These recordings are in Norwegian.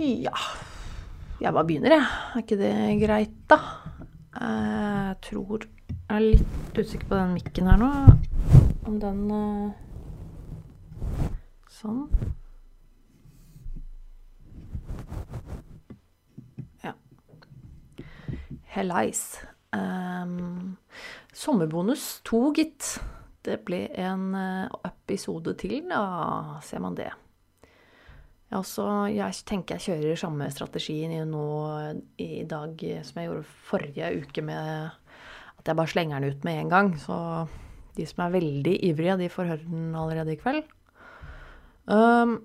Ja Jeg bare begynner, jeg. Er ikke det greit, da? Jeg tror Jeg er litt usikker på den mikken her nå. Om den eh, Sånn. Ja. Hellais. Um, sommerbonus to, gitt. Det ble en eh, episode til, da ser man det. Jeg, så jeg tenker jeg kjører samme strategien nå i dag som jeg gjorde forrige uke, med at jeg bare slenger den ut med en gang. Så de som er veldig ivrige, de får høre den allerede i kveld. Um,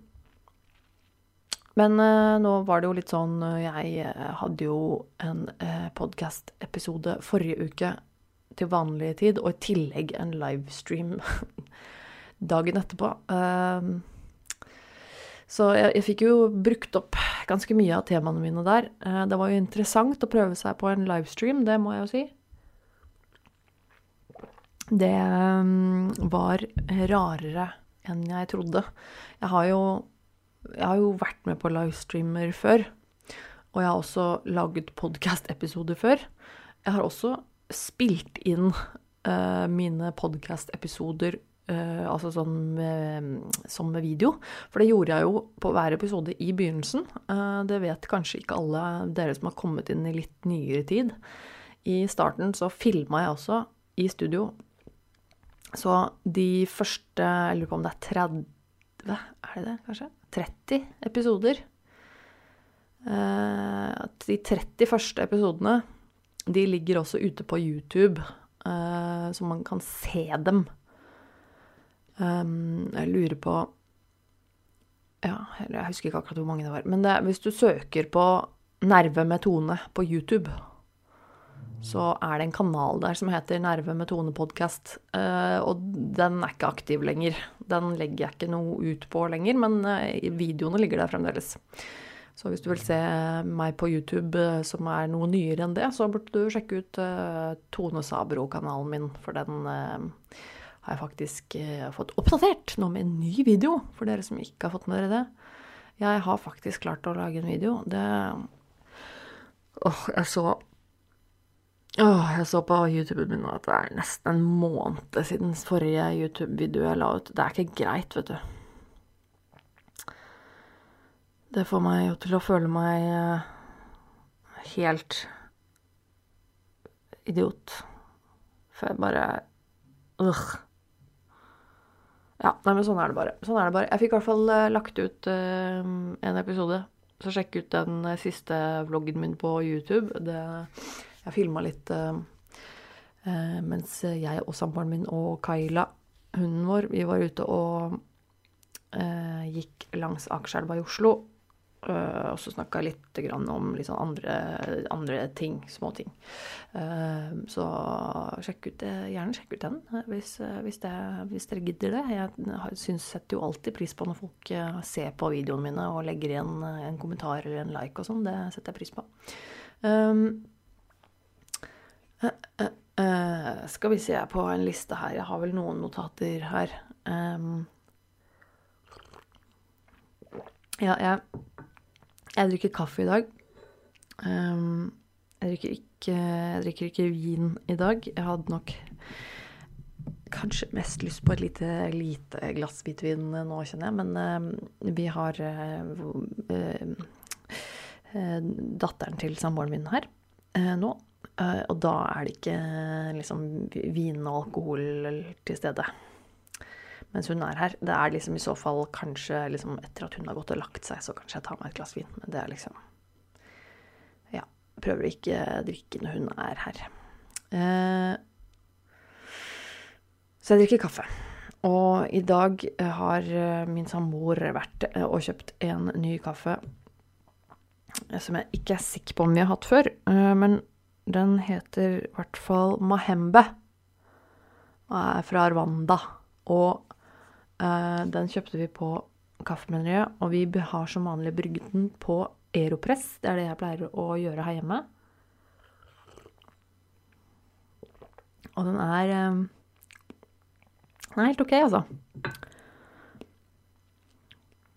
men uh, nå var det jo litt sånn Jeg hadde jo en uh, podkast-episode forrige uke til vanlig tid, og i tillegg en livestream dagen etterpå. Um, så jeg, jeg, fikk jo brukt opp ganske mye av temaene mine der. Uh, det var jo interessant å prøve seg på en livestream, det må jeg jo si. Det um, var rarere enn jeg trodde. Jeg har jo, jeg har jo vært med på livestreamer før. Og jeg har også laget podkast-episoder før. Jeg har også spilt inn uh, mine podkast-episoder uh, altså sånn med, som video. For det gjorde jeg jo på hver episode i begynnelsen. Uh, det vet kanskje ikke alle dere som har kommet inn i litt nyere tid. I starten så filma jeg også i studio. Så de første Jeg lurer på om det er 30 Er det det, kanskje? 30 episoder. de 30 første episodene de ligger også ute på YouTube, så man kan se dem. Um, jeg lurer på Ja, jeg husker ikke akkurat hvor mange det var. Men det, hvis du søker på Nerve med Tone på YouTube, så er det en kanal der som heter Nerve med Tone podkast. Uh, og den er ikke aktiv lenger. Den legger jeg ikke noe ut på lenger, men uh, videoene ligger der fremdeles. Så hvis du vil se meg på YouTube som er noe nyere enn det, så burde du sjekke ut uh, Tone Sabro-kanalen min, for den uh, har jeg faktisk uh, fått oppdatert nå med en ny video, for dere som ikke har fått med dere det. Jeg har faktisk klart å lage en video. Det Åh, jeg så Åh, jeg så på YouTuben min at det er nesten en måned siden forrige YouTube-video jeg la ut. Det er ikke greit, vet du. Det får meg jo til å føle meg uh, helt idiot. For jeg bare øh. Ja, nei, men sånn er det bare. Sånn er det bare. Jeg fikk i hvert fall uh, lagt ut uh, en episode. Så sjekk ut den siste vloggen min på YouTube. Det, jeg filma litt mens jeg og samboeren min og Kaila, hunden vår, vi var ute og gikk langs Akerselva i Oslo Uh, og så snakka jeg litt om sånn andre, andre, ting, småting. Uh, så sjekk ut gjerne sjekk ut den hvis, hvis, det, hvis dere gidder det. Jeg synes, setter jo alltid pris på når folk uh, ser på videoene mine og legger igjen en kommentar eller en like og sånn. Det setter jeg pris på. Um, skal vi se på en liste her. Jeg har vel noen notater her. Um, ja, jeg jeg drikker kaffe i dag. Um, jeg, drikker ikke, jeg drikker ikke vin i dag. Jeg hadde nok kanskje mest lyst på et lite, lite glass hvitvin nå, kjenner jeg. Men um, vi har uh, uh, datteren til samboeren min her nå. og da er det ikke liksom vin og alkohol til stede mens hun er her. Det er liksom i så fall kanskje liksom etter at hun har gått og lagt seg, så kanskje jeg tar meg et glass vin. Men det er liksom Ja. Prøver å ikke drikke når hun er her. Eh, så jeg drikker kaffe. Og i dag har eh, min samboer vært eh, og kjøpt en ny kaffe som jeg ikke er sikker på om vi har hatt før. Men den heter i hvert fall Mahembe. Og er fra Rwanda. Og Eh, den kjøpte vi på Kaffemeneriet, og vi har som vanlig brygget den på Aeropress. Det er det jeg pleier å gjøre her hjemme. Og den er eh, Den er helt OK, altså.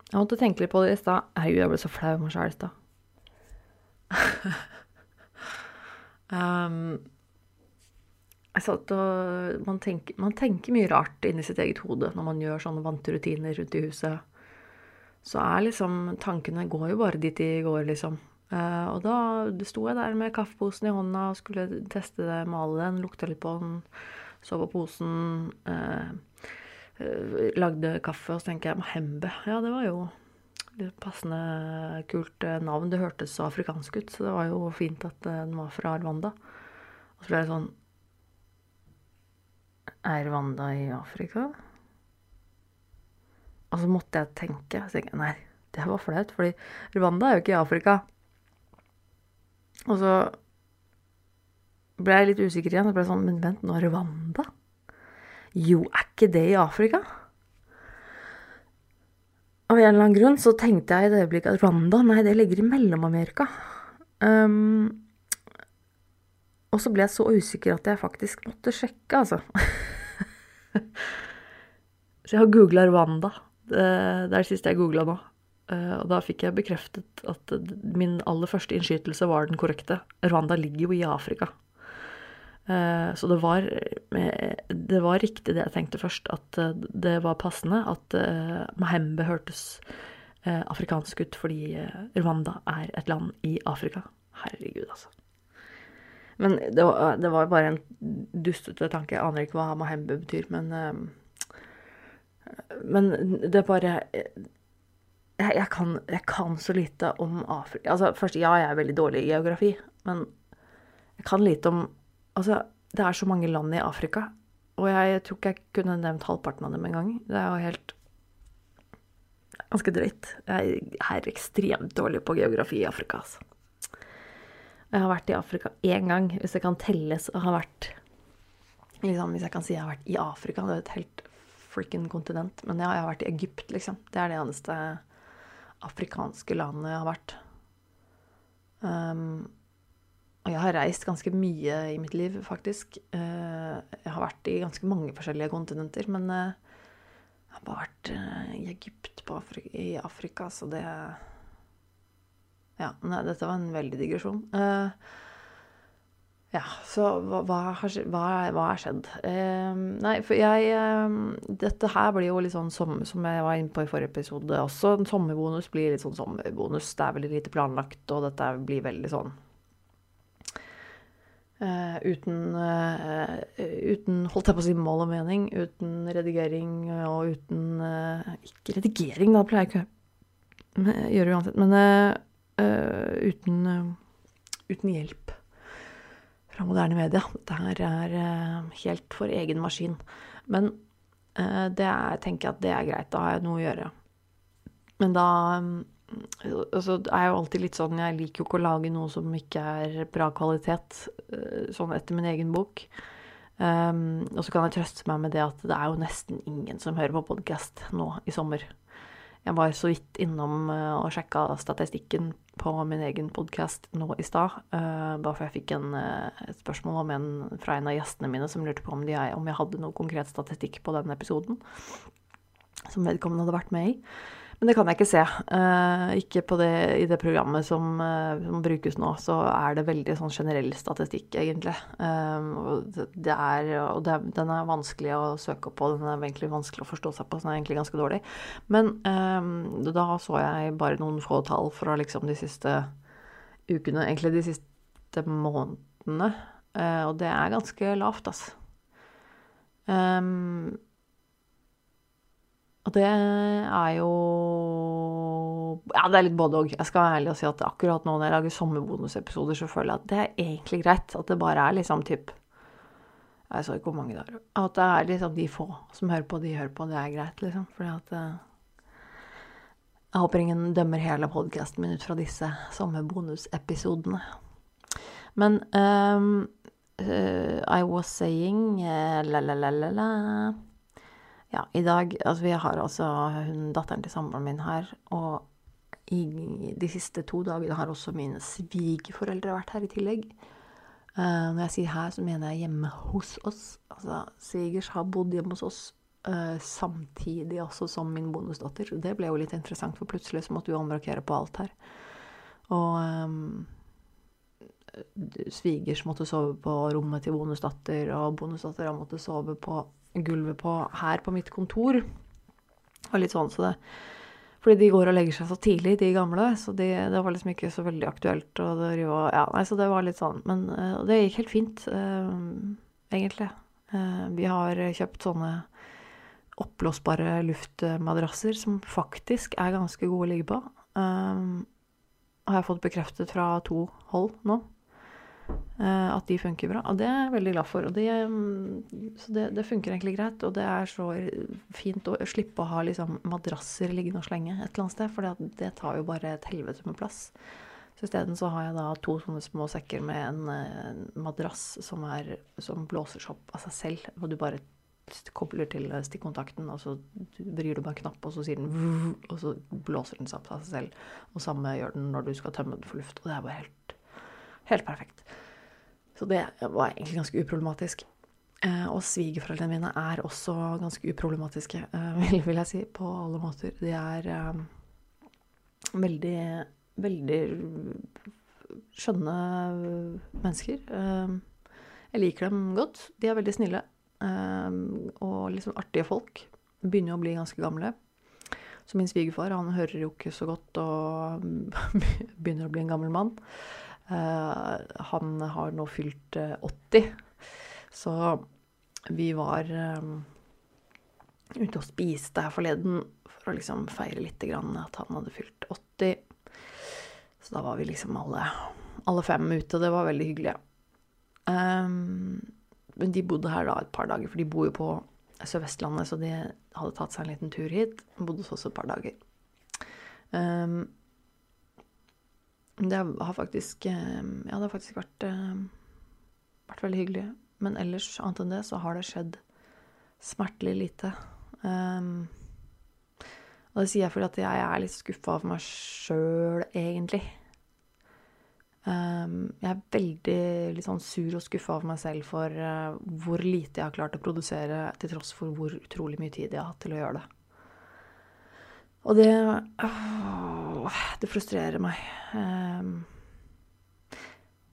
Jeg måtte tenke litt på det i stad. Herregud, jeg ble så flau over meg sjæl i stad. um, og man tenker, man tenker mye rart inni sitt eget hode når man gjør sånne vante rutiner rundt i huset. Så er liksom Tankene går jo bare dit de går, liksom. Uh, og da sto jeg der med kaffeposen i hånda og skulle teste det, male den, lukta litt på den, så på posen. Uh, lagde kaffe, og så tenker jeg Mahembe. Ja, det var jo litt passende kult navn. Det hørtes så afrikansk ut, så det var jo fint at den var fra Rwanda. Og så ble jeg sånn Er Rwanda i Afrika? Og så måtte jeg tenke. Så tenkte jeg, nei, det var flaut, fordi Rwanda er jo ikke i Afrika. Og så ble jeg litt usikker igjen. Og ble sånn, Men vent, nå er Rwanda? Jo, er ikke det i Afrika? Av en eller annen grunn så tenkte jeg i det øyeblikket at Rwanda, nei, det ligger i Mellom-Amerika. Um, og så ble jeg så usikker at jeg faktisk måtte sjekke, altså. så jeg har googla Rwanda. Det, er det siste jeg googla nå. Uh, og da fikk jeg bekreftet at min aller første innskytelse var den korrekte. Rwanda ligger jo i Afrika. Uh, så det var, det var riktig det jeg tenkte først, at det var passende at Mahembe hørtes afrikansk ut fordi Rwanda er et land i Afrika. Herregud, altså. Men det var, det var bare en dustete tanke. Jeg aner ikke hva Mahembe betyr, men Men det bare jeg, jeg, kan, jeg, kan, så lite om Afrika Altså, først, ja, jeg er veldig dårlig i geografi, men jeg kan lite om Altså, det er så mange land i Afrika, og jeg tror ikke jeg kunne nevnt halvparten av dem engang. Det er jo helt ganske drøyt. Jeg er ekstremt dårlig på geografi i Afrika, altså. Jeg har vært i Afrika én gang, hvis det kan telles å ha vært liksom, Hvis jeg kan si jeg har vært i Afrika, det er et helt frikken kontinent. Men ja, jeg har vært i Egypt, liksom. Det er det eneste afrikanske landet jeg har vært. Um, og jeg har reist ganske mye i mitt liv, faktisk. Uh, jeg har vært i ganske mange forskjellige kontinenter, men uh, jeg har bare vært uh, i Egypt Afri i Afrika, så det Ja, nei, dette var en veldig digresjon. Uh, ja, så hva, hva, hva, hva er skjedd? Uh, nei, for jeg uh, Dette her blir jo litt sånn som, som jeg var inne på i forrige episode også. En sommerbonus blir litt sånn sommerbonus. Det er veldig lite planlagt, og dette blir veldig sånn uten, uten Holdt jeg på å si mål og mening. Uten redigering og uten Ikke redigering, da pleier jeg ikke å gjøre uansett. Men uten, uten hjelp fra moderne media. Dette er uh, helt for egen maskin. Men det er, tenker jeg at det er greit. Da har jeg noe å gjøre. Men da altså, er jeg jo alltid litt sånn Jeg liker jo ikke å lage noe som ikke er bra kvalitet, sånn etter min egen bok. Um, og så kan jeg trøste meg med det at det er jo nesten ingen som hører på podkast nå i sommer. Jeg var så vidt innom og sjekka statistikken på min egen podkast nå i stad. Uh, bare for jeg fikk en, uh, et spørsmål om en, fra en av gjestene mine som lurte på om, de, om jeg hadde noe konkret statistikk på den episoden som vedkommende hadde vært med i. Men det kan jeg ikke se. Uh, ikke det, i det programmet som, uh, som, brukes nå, så er det veldig sånn generell statistikk, egentlig. Og det er, og det, den er vanskelig å søke på, den er egentlig vanskelig å forstå seg på, så den er egentlig ganske dårlig. Men da så jeg bare noen få tall fra liksom de siste ukene, egentlig de siste månedene, og det er ganske lavt, altså. Um, og det er jo Ja, det er litt både òg. Jeg skal være ærlig og si at akkurat nå når jeg lager sommerbonusepisoder, så føler jeg at det er egentlig greit. At det bare er liksom typ Jeg så ikke hvor mange det er. At det er liksom de få som hører på, de hører på. Det er greit, liksom. Fordi at eh, Jeg håper ingen dømmer hele podkasten min ut fra disse sommerbonusepisodene. Men um, uh, I was saying uh, la, la, la, la, la ja, i dag Altså, vi har altså hun, datteren til samboeren min her, og i de siste to dagene har også mine svigerforeldre vært her i tillegg. Uh, når jeg sier her, så mener jeg hjemme hos oss. Altså, svigers har bodd hjemme hos oss uh, samtidig også som min bonusdatter. Det ble jo litt interessant, for plutselig så måtte vi omrokere på alt her. Og um, svigers måtte sove på rommet til bonusdatter, og bonusdattera måtte sove på gulvet på, her på mitt kontor. Og litt sånn, så det fordi de går og legger seg så tidlig, de gamle. Så de, det var liksom ikke så veldig aktuelt. Og det, ja, nei, så det var litt sånn. Men uh, det gikk helt fint, uh, egentlig. Uh, vi har kjøpt sånne oppblåsbare luftmadrasser som faktisk er ganske gode å ligge på. Har jeg fått bekreftet fra to hold nå. Uh, at de funker bra. Og det er jeg veldig glad for. Det, um, så det, det, funker egentlig greit. Og det er så fint å slippe å ha liksom, madrasser liggende og slenge et eller annet sted, for det, tar jo bare et helvete med plass. Så isteden så har jeg da to sånne små sekker med en, en madrass som, er, som blåser seg opp av seg selv. Og du bare kobler til stikkontakten, og så vrir du på en knapp, og så sier den og så blåser den seg opp av seg selv. Og samme gjør den når du skal tømme den for luft. Og det er bare helt, helt perfekt. Så det var egentlig ganske uproblematisk. Eh, og svigerforeldrene mine er også ganske uproblematiske, eh, vil jeg si, på alle måter. De er eh, veldig, veldig skjønne mennesker. jeg liker dem godt. De er veldig snille. Og liksom artige folk. Begynner jo å bli ganske gamle. Så min svigerfar han hører jo ikke så godt og begynner å bli en gammel mann. Uh, han har nå fylt uh, eh, 80, så vi var um, ute og spiste her forleden for å liksom feire litt at han hadde fylt 80. Så da var vi liksom alle, alle fem ute, det var veldig hyggelig. Um, men de bodde her da et par dager, for de bor jo på Sør-Vestlandet, så de hadde tatt seg en liten tur hit. Bodde hos oss et par dager. Um, det har faktisk ehm, Ja, det har faktisk vært, um, vært veldig hyggelig. Men ellers, annet enn det, så har det skjedd smertelig lite. Um, og det sier jeg fordi at jeg er litt skuffa over meg sjøl, egentlig. Um, jeg er veldig sånn sur og skuffa over meg selv for uh, hvor lite jeg har klart å produsere, til tross for hvor utrolig mye tid jeg har hatt til å gjøre det. Og det uh, Det frustrerer meg. Um,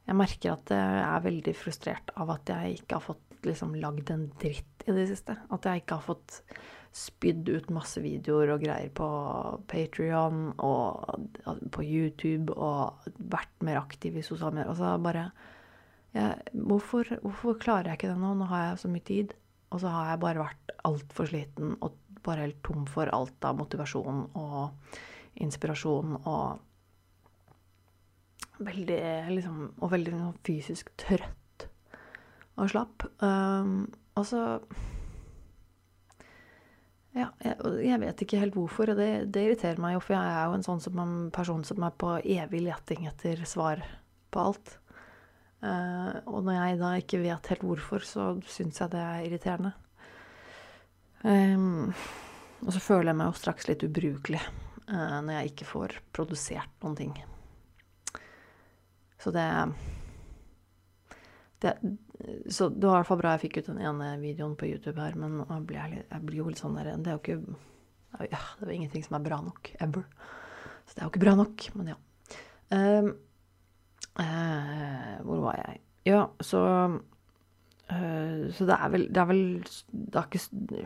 jeg merker at jeg er veldig frustrert av at jeg ikke har fått liksom, lagd en dritt i det siste. At jeg ikke har fått spydd ut masse videoer og greier på Patrion og på YouTube og vært mer aktiv i sosiale medier. Altså bare jeg, hvorfor, hvorfor, klarer jeg ikke det nå? Nå har jeg så mye tid. Og så har jeg bare vært altfor sliten og bare helt tom for alt av motivasjon og inspirasjon og veldig liksom Og veldig fysisk trøtt og slapp. Um, og så ja, jeg, jeg, vet ikke helt hvorfor, og det, det, irriterer meg jo, for jeg er jo en sånn som en person som er på evig leting etter svar på alt. Uh, og når jeg da ikke vet helt hvorfor, så syns jeg det er irriterende. Um, og så føler jeg meg jo straks litt ubrukelig uh, når jeg ikke får produsert noen ting. Så det det, så det var i hvert fall bra jeg fikk ut den ene videoen på YouTube her, men blir jeg, jeg, blir jo litt sånn der Det er jo ikke ja, Det er jo ingenting som er bra nok. Ever. Så det er jo ikke bra nok, men ja. Um, uh, hvor var jeg? Ja, så uh, Så det er vel Det er vel Det er ikke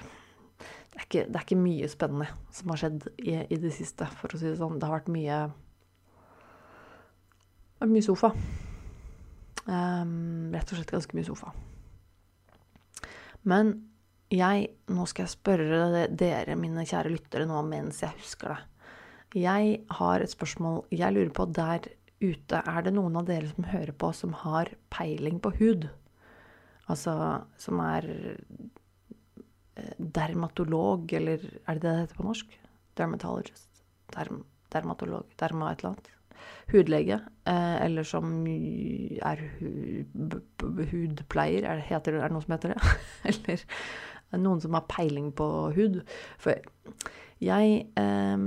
er, ikke, det er ikke mye spennende som har skjedd i, i, det siste, for å si det sånn. Det har vært mye, mye sofa. Um, rett og slett ganske mye sofa. Men jeg Nå skal jeg spørre dere, mine kjære lyttere, nå mens jeg husker det. Jeg har et spørsmål jeg lurer på der ute. Er det noen av dere som hører på, som har peiling på hud? Altså som er dermatolog, eller er det det det heter på norsk? Dermatologist. Derm, dermatolog. Derma et eller annet hudlege, eh, eller som er hudpleier, er det, heter, er det noe som heter det? eller noen som har peiling på hud. For jeg eh,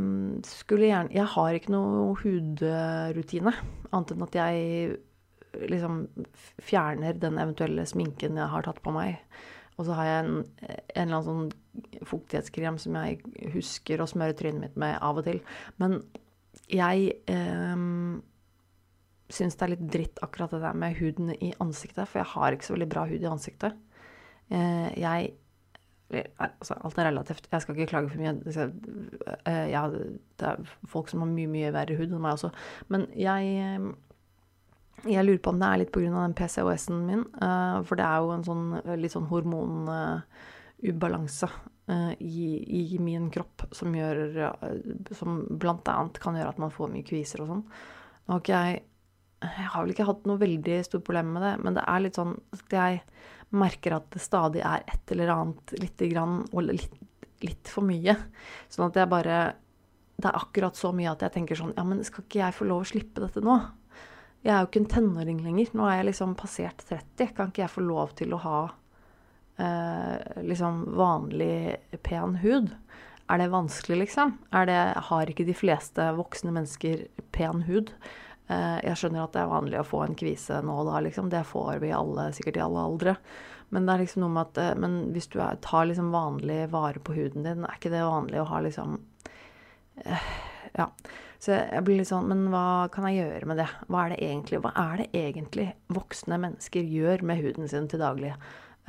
skulle gjerne Jeg har ikke noe hudrutine, annet enn at jeg liksom fjerner den eventuelle sminken jeg har tatt på meg. Og så har jeg en, en eller annen sånn fuktighetskrem som jeg husker å smøre trynet mitt med av og til. Men jeg eh, syns det er litt dritt akkurat det der med huden i ansiktet, for jeg har ikke så veldig bra hud i ansiktet. Eh, jeg altså, alt er relativt. Jeg skal ikke klage for mye. Eh, ja, det er folk som har mye, mye verre hud enn meg også. Men jeg eh, jeg lurer på om det er litt pga. den PCOS-en min. Uh, for det er jo en sånn litt sånn hormonubalanse uh, i, i, min kropp som gjør Som blant annet kan gjøre at man får mye kviser og sånn. Nå har ikke jeg Jeg har vel ikke hatt noe veldig stort problem med det, men det er litt sånn at jeg merker at det stadig er et eller annet lite grann, og litt, litt for mye. Sånn at jeg bare Det er akkurat så mye at jeg tenker sånn Ja, men skal ikke jeg få lov å slippe dette nå? Jeg er jo ikke en tenåring lenger. Nå er jeg liksom passert 30. Kan ikke jeg få lov til å ha eh, liksom vanlig pen hud? Er det vanskelig, liksom? Det, har ikke de fleste voksne mennesker pen hud? Eh, jeg skjønner at det er vanlig å få en kvise nå og da, liksom. Det får vi alle, sikkert i alle aldre. Men det er liksom noe med at eh, Men hvis du er, tar liksom vanlig vare på huden din, er ikke det vanlig å ha liksom eh, Ja. Så jeg blir litt sånn Men hva kan jeg gjøre med det? Hva er det egentlig, er det egentlig voksne mennesker gjør med huden sin til daglig?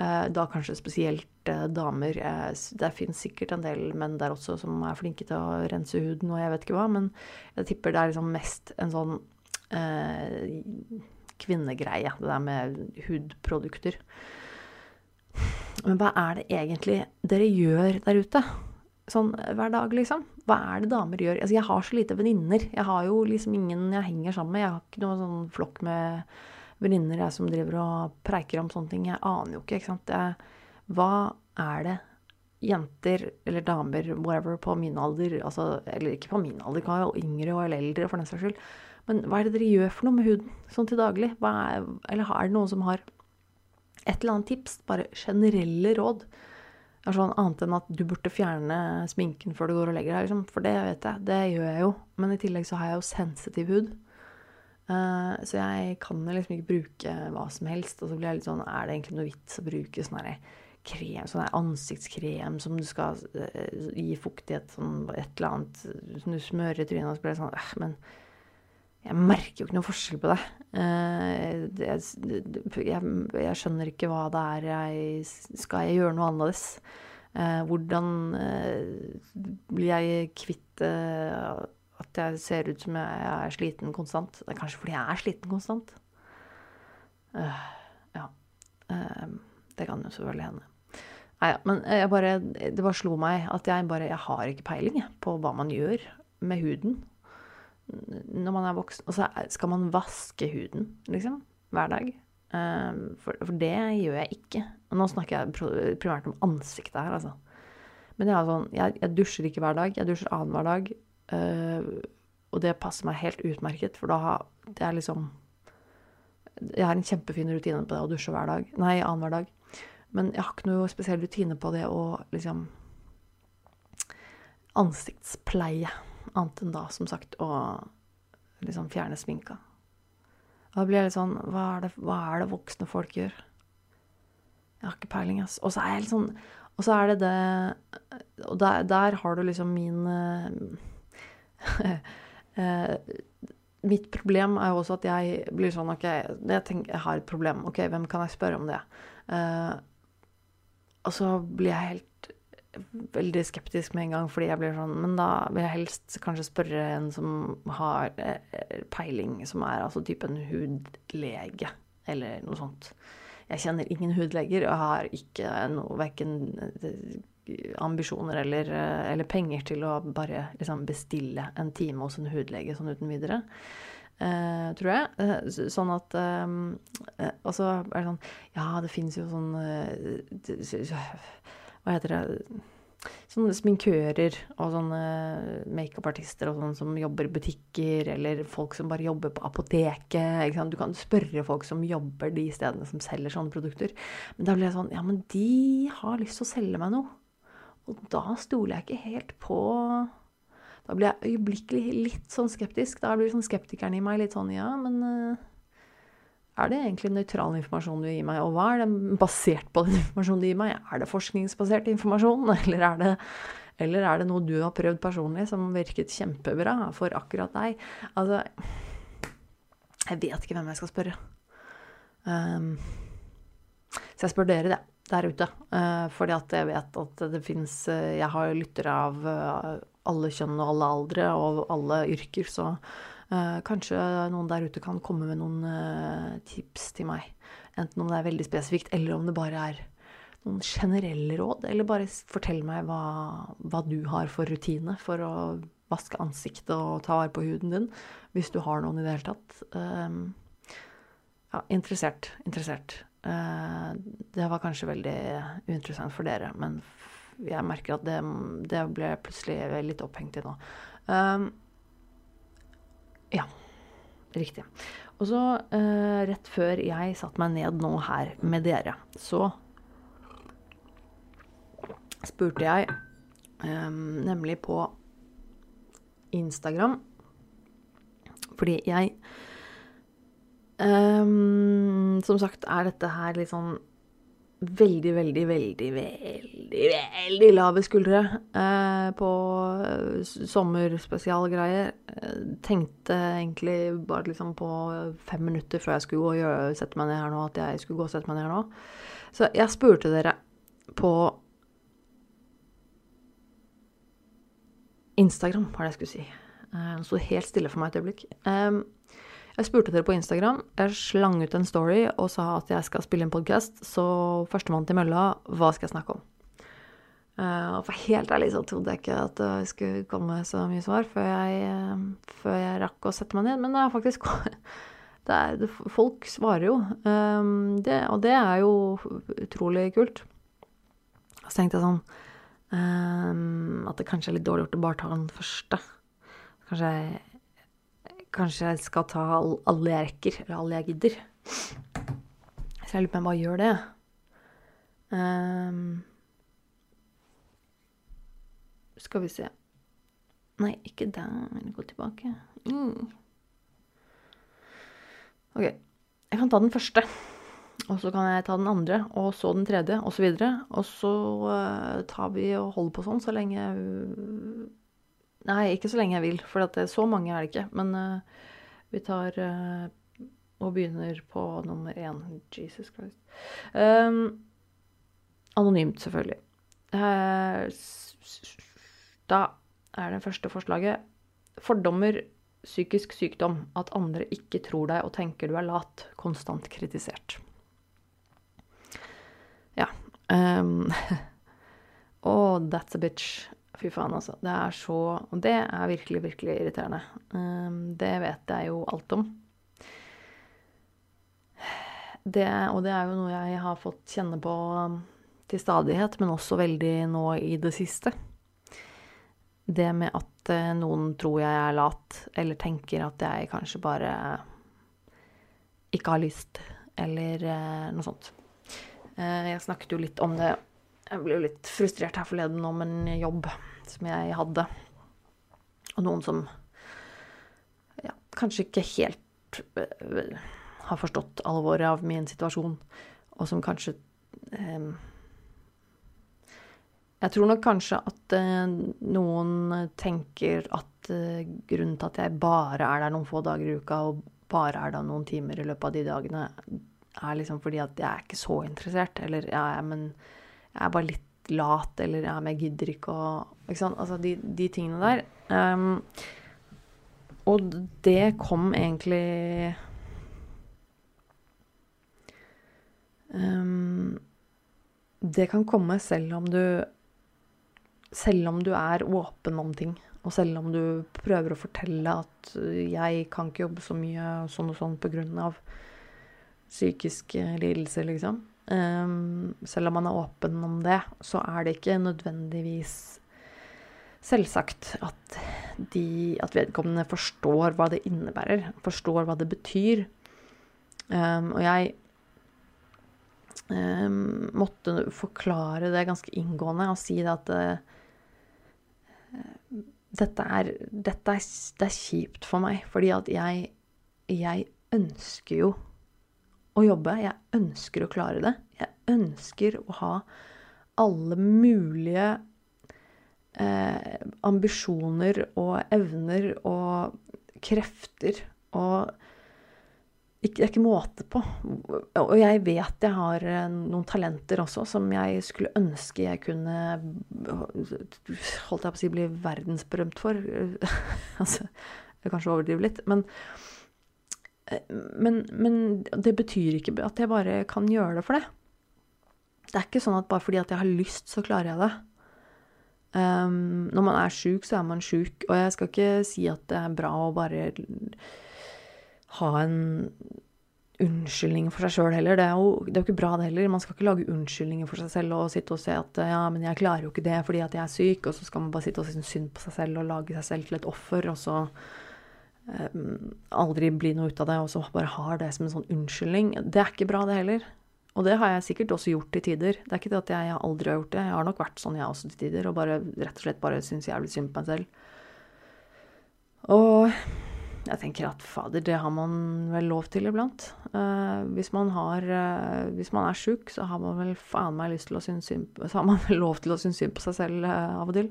Eh, da kanskje spesielt eh, damer. Eh, det fins sikkert en del menn der også som er flinke til å rense huden og jeg vet ikke hva, men jeg tipper det er liksom mest en sånn eh, kvinnegreie, det der med hudprodukter. Men hva er det egentlig dere gjør der ute? Sånn hver dag, liksom? Hva er det damer gjør? Altså, jeg har så lite venninner. Jeg har jo liksom ingen jeg henger sammen med. Jeg har ikke noen sånn flokk med venninner jeg som driver og preiker om sånne ting. Jeg aner jo ikke, ikke sant. Jeg, hva er det jenter eller damer, whatever, på min alder altså, Eller ikke på min alder, kan jo yngre og eldre, for den saks skyld. Men hva er det dere gjør for noe med huden sånn til daglig? Er, eller er det noen som har et eller annet tips? Bare generelle råd er sånn annet enn at du burde fjerne sminken før du går og legger deg. Liksom. For det vet jeg. Det gjør jeg jo. Men i tillegg så har jeg jo sensitiv hud. Uh, så jeg kan liksom ikke bruke hva som helst. Og så blir jeg litt sånn Er det egentlig noe vits å bruke sånn krem, sånn ansiktskrem som du skal uh, gi fuktighet, sånn et eller annet som du smører i trynet, og så blir det sånn uh, Men jeg merker jo ikke noen forskjell på det. Uh, jeg, jeg, skjønner ikke hva det er jeg Skal jeg gjøre noe annerledes? Uh, hvordan uh, blir jeg kvitt at jeg ser ut som jeg er sliten konstant? Det er kanskje fordi jeg er sliten konstant. ja. det kan jo selvfølgelig hende. Nei, men bare, det bare slo meg at jeg bare Jeg har ikke peiling på hva man gjør med huden når man er voksen. Og så skal man vaske huden, liksom, hver dag. Ehm, for, for, det gjør jeg ikke. Og nå snakker jeg primært om ansiktet her, altså. Men jeg, sånn, jeg, jeg dusjer ikke hver dag. Jeg dusjer annenhver dag. Uh, og det passer meg helt utmerket, for da det er liksom Jeg har en kjempefin rutine på det å dusje hver dag. Nei, annenhver dag. Men jeg har ikke noe spesiell rutine på det å liksom Ansiktspleie. Annet enn da, som sagt, å liksom fjerne sminka. Og da blir jeg litt sånn hva er, det, hva er det voksne folk gjør? Jeg har ikke peiling, ass. Og så er jeg litt sånn Og så er det det Og der, der har du liksom min uh, Mitt problem er jo også at jeg blir sånn OK, jeg, tenker, jeg har et problem. OK, hvem kan jeg spørre om det? Uh, og så blir jeg helt veldig skeptisk med en gang, fordi jeg blir sånn Men da vil jeg helst kanskje spørre en som har eh, peiling, som er altså typen en hudlege, eller noe sånt. Jeg kjenner ingen hudleger, og har ikke noe verken eh, ambisjoner eller, eh, eller, penger til å bare liksom bestille en time hos en hudlege sånn uten videre. Uh, tror jeg. Uh, sånn at um, uh, Og så er det sånn Ja, det fins jo sånn hva heter det Sånne sminkører og sånne makeupartister og sånne som jobber i butikker, eller folk som bare jobber på apoteket. Du kan spørre folk som jobber de stedene som selger sånne produkter. Men da blir jeg sånn Ja, men de har lyst til å selge meg noe. Og da stoler jeg ikke helt på Da blir jeg øyeblikkelig litt sånn skeptisk. Da blir sånn skeptikeren i meg litt sånn Ja, men er det egentlig nøytral informasjon du gir meg, og hva er det basert på den informasjonen du gir meg? Er det forskningsbasert informasjon, eller er det, eller er det noe du har prøvd personlig som virket kjempebra for akkurat deg? Altså Jeg vet ikke hvem jeg skal spørre. Um, så jeg spør dere, det, der ute. Uh, fordi at jeg vet at det fins uh, eh, Jeg har lyttere av uh, alle kjønn og alle aldre og alle yrker, så kanskje noen der ute kan komme med noen uh, tips til meg. Enten om det er veldig spesifikt, eller om det bare er noen generelle råd. Eller bare fortell meg hva, hva du har for rutine for å vaske ansiktet og ta vare på huden din. Hvis du har noen i det hele tatt. Uh, ja, interessert. Interessert. det var kanskje veldig uinteressant for dere, men jeg merker at det, det ble plutselig litt opphengt i nå. Ja. Riktig. Og så, eh, rett før jeg satte meg ned nå her med dere, så spurte jeg eh, nemlig på Instagram Fordi jeg eh, Som sagt er dette her litt sånn veldig, veldig, veldig, veldig, veldig lave skuldre eh, på eh, sommerspesialgreier. Eh, tenkte egentlig bare liksom på fem minutter før jeg skulle gå og gjøre, sette meg ned her nå, at jeg skulle gå og sette meg ned her nå. Så jeg spurte dere på Instagram, var det jeg skulle si. Eh, det sto helt stille for meg et øyeblikk. Eh, jeg spurte dere på Instagram. Jeg slang ut en story og sa at jeg skal spille en podkast. Så førstemann til mølla, hva skal jeg snakke om? Uh, for helt ærlig så trodde jeg ikke at det skulle komme så mye svar før jeg, uh, før jeg rakk å sette meg ned. Men det er faktisk det er, Folk svarer jo. Um, det, og det er jo utrolig kult. Så tenkte jeg sånn At det kanskje er litt dårlig gjort å bare ta den første. Kanskje jeg Kanskje jeg skal ta alle jeg rekker, eller alle jeg gidder. Så jeg lurer på om jeg bare gjør det. Um, skal vi se Nei, ikke der. Gå tilbake. Mm. OK. Jeg kan ta den første. Og så kan jeg ta den andre, og så den tredje, osv. Og så, videre. og så uh, tar vi og holder på sånn så lenge Nei, ikke så lenge jeg vil, for det, så mange er det ikke. Men uh, vi tar uh, og begynner på nummer én. Jesus Christ. Um, anonymt, selvfølgelig. Uh, da er det første forslaget fordommer, psykisk sykdom. At andre ikke tror deg og tenker du er lat. Konstant kritisert. Ja. Um, oh, that's a bitch. Fy faen, altså. Det er så Og det er virkelig, virkelig irriterende. Um, det vet jeg jo alt om. Det, og det er jo noe jeg har fått kjenne på um, til stadighet, men også veldig nå i det siste. Det med at uh, noen tror jeg er lat, eller tenker at jeg kanskje bare ikke har lyst, eller uh, noe sånt. Uh, jeg snakket jo litt om det jeg ble jo litt frustrert her forleden om en jobb som jeg hadde. Og noen som ja, kanskje ikke helt uh, har forstått alvoret av min situasjon, og som kanskje um, Jeg tror nok kanskje at uh, noen tenker at uh, grunnen til at jeg bare er der noen få dager i uka, og bare er der noen timer i løpet av de dagene, er liksom fordi at jeg er ikke så interessert. Eller ja, men jeg er bare litt lat, eller ja, jeg gidder ikke å Ikke sant. Altså de, de tingene der. Um, og det kom egentlig um, Det kan komme selv om du Selv om du er åpen om ting. Og selv om du prøver å fortelle at 'jeg kan ikke jobbe så mye sånn og sånn pga. psykisk lidelse', liksom. Um, selv om man er åpen om det, så er det ikke nødvendigvis selvsagt at, de, at vedkommende forstår hva det innebærer, forstår hva det betyr. Um, og jeg um, måtte forklare det ganske inngående og si at uh, dette, er, dette er, det er kjipt for meg, fordi at jeg, jeg ønsker jo å jobbe. Jeg ønsker å klare det. Jeg ønsker å ha alle mulige eh, ambisjoner og evner og krefter og ikke, Det er ikke måte på. Og jeg vet jeg har eh, noen talenter også som jeg skulle ønske jeg kunne Holdt jeg på å si bli verdensberømt for. altså, jeg kanskje overdriver litt. Men, men, men det betyr ikke at jeg bare kan gjøre det for det. Det er ikke sånn at bare fordi at jeg har lyst, så klarer jeg det. Um, når man er sjuk, så er man sjuk. Og jeg skal ikke si at det er bra å bare ha en unnskyldning for seg sjøl heller. Det er, jo, det er, jo, ikke bra, det heller. Man skal ikke lage unnskyldninger for seg selv og sitte og se at ja, men jeg klarer jo ikke det fordi at jeg er syk, og så skal man bare sitte og synes synd på seg selv og lage seg selv til et offer, og så aldri bli noe ut av det, og så bare har det som en sånn unnskyldning. Det er ikke bra, det heller. Og det har jeg sikkert også gjort til tider. Det er ikke det at jeg aldri har gjort det. Jeg har nok vært sånn, jeg også, til tider, og bare rett og slett bare syns jævlig synd på meg selv. Og jeg tenker at fader, det har man vel lov til iblant. Uh, hvis, man har, uh, hvis man er sjuk, så har man vel faen meg lyst til å synes synd på seg selv uh, av og til.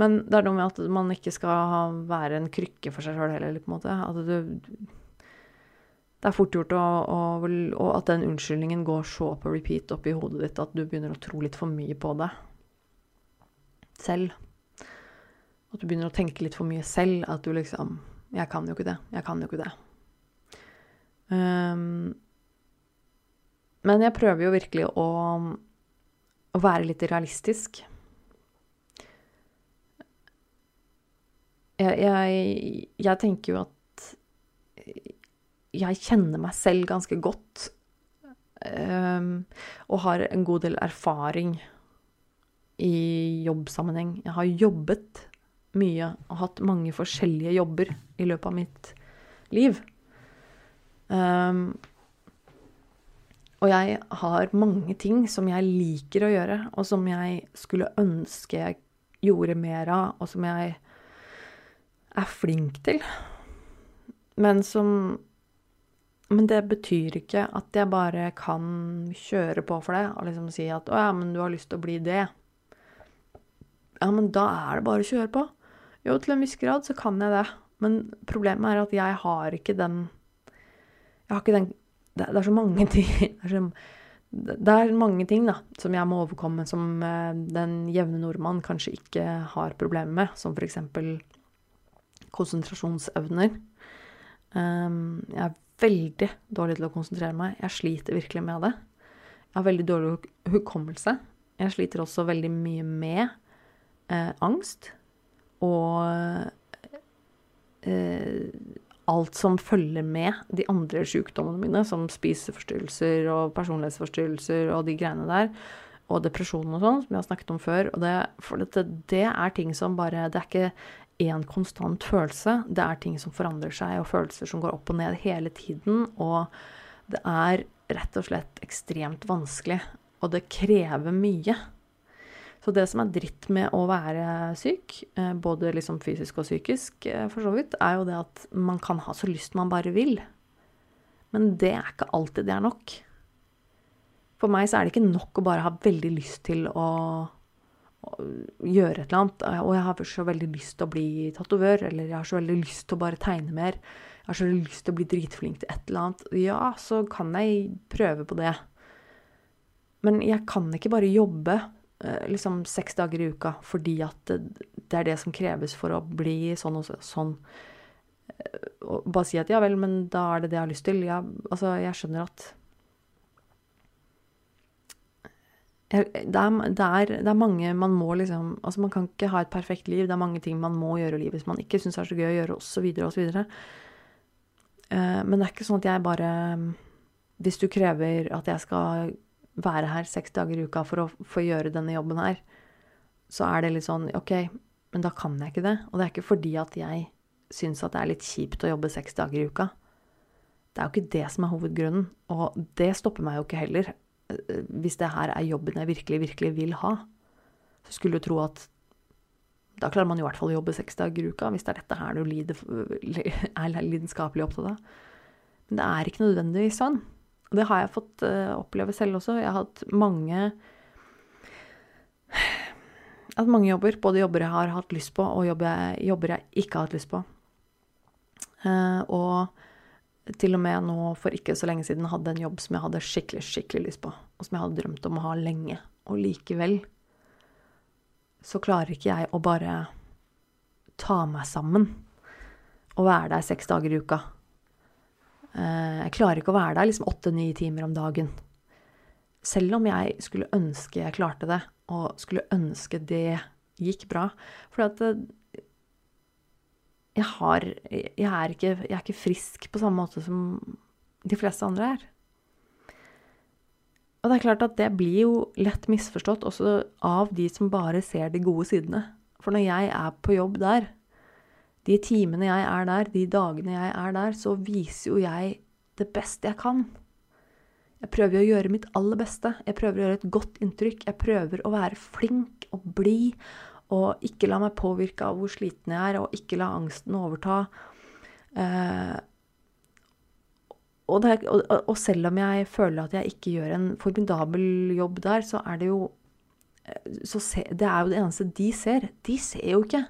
Men det er noe med at man ikke skal være en krykke for seg sjøl heller, på en måte. At du det er fort gjort å, å, og at den unnskyldningen går så på repeat oppi hodet ditt at du begynner å tro litt for mye på det selv. At du begynner å tenke litt for mye selv. At du liksom 'Jeg kan jo ikke det. Jeg kan jo ikke det'. Um, men jeg prøver jo virkelig å, å være litt realistisk. Jeg, jeg, jeg tenker jo at jeg kjenner meg selv ganske godt. Um, og har en god del erfaring i jobbsammenheng. Jeg har jobbet mye og hatt mange forskjellige jobber i løpet av mitt liv. Um, og jeg har mange ting som jeg liker å gjøre, og som jeg skulle ønske jeg gjorde mer av, og som jeg er flink til. Men som men det betyr ikke at jeg bare kan kjøre på for det og liksom si at 'Å ja, men du har lyst til å bli det'. Ja, men da er det bare å kjøre på. Jo, til en viss grad så kan jeg det. Men problemet er at jeg har ikke den Jeg har ikke den Det, er så mange ting det er, så, det er mange ting da, som jeg må overkomme, som eh, den jevne nordmann kanskje ikke har problemer med. Som f.eks. konsentrasjonsevner. Um, jeg er veldig dårlig til å konsentrere meg. Jeg sliter virkelig med det. Jeg har veldig dårlig hukommelse. Jeg sliter også veldig mye med eh, angst og eh, alt som følger med de andre sykdommene mine, som spiseforstyrrelser og personlighetsforstyrrelser og de greiene der. Og depresjon og sånn, som jeg har snakket om før. Og det, for dette, det er ting som bare Det er ikke én konstant følelse. Det er ting som forandrer seg, og følelser som går opp og ned hele tiden. Og det er rett og slett ekstremt vanskelig, og det krever mye. Så det som er dritt med å være syk, eh, både liksom fysisk og psykisk, eh, for så vidt, er jo det at man kan ha så lyst man bare vil. Men det er ikke alltid det er nok. For meg så er det ikke nok å bare ha veldig lyst til å gjøre et eller annet. Og jeg har så veldig lyst til å bli tatovør, eller jeg har så veldig lyst til å bare tegne mer. Jeg har så veldig lyst til å bli dritflink til et eller annet. Ja, så kan jeg prøve på det. Men jeg kan ikke bare jobbe eh, liksom seks dager i uka fordi at det er det som kreves for å bli sånn og sånn. Eh, og bare si at ja vel, men da er det det jeg har lyst til. Ja, altså, jeg skjønner at det er, det, er, det er, mange man må liksom Altså, man kan ikke ha et perfekt liv. Det er mange ting man må gjøre i livet hvis man ikke syns er så gøy å gjøre, osv., osv. Uh, men det er ikke sånn at jeg bare Hvis du krever at jeg skal være her seks dager i uka for å få gjøre denne jobben her, så er det litt sånn OK, men da kan jeg ikke det. Og det er ikke fordi at jeg syns at det er litt kjipt å jobbe seks dager i uka. Det er jo ikke det som er hovedgrunnen. Og det stopper meg jo ikke heller hvis det her er jobben jeg virkelig, virkelig vil ha, så skulle du tro at da klarer man i hvert fall å jobbe seks dager i uka, hvis det er dette her du lider, er lidenskapelig opptatt av. Men det er ikke nødvendigvis sånn. Det har jeg fått uh, oppleve selv også. Jeg har hatt mange at mange jobber. Både jobber jeg har hatt lyst på, og jobber jeg, jobber jeg ikke har hatt lyst på. Uh, og til og med nå for ikke så lenge siden hadde en jobb som jeg hadde skikkelig, skikkelig lyst på. Og som jeg hadde drømt om å ha lenge. Og likevel så klarer ikke jeg å bare ta meg sammen og være der seks dager i uka. Eh, jeg klarer ikke å være der liksom åtte-ni timer om dagen. Selv om jeg skulle ønske jeg klarte det, og skulle ønske det gikk bra. For at eh, jeg har jeg er, ikke, jeg er ikke frisk på samme måte som de fleste andre er. Og det er klart at det blir jo lett misforstått også av de som bare ser de gode sidene. For når jeg er på jobb der, de timene jeg er der, de dagene jeg er der, så viser jo jeg det beste jeg kan. Jeg prøver å gjøre mitt aller beste. Jeg prøver å gjøre et godt inntrykk. Jeg prøver å være flink og blid og ikke la meg påvirke av hvor sliten jeg er, og ikke la angsten overta. Eh, og, det, og, og, selv om jeg føler at jeg ikke gjør en formidabel jobb der, så er det jo eh, se, Det er jo det eneste de ser. De ser jo ikke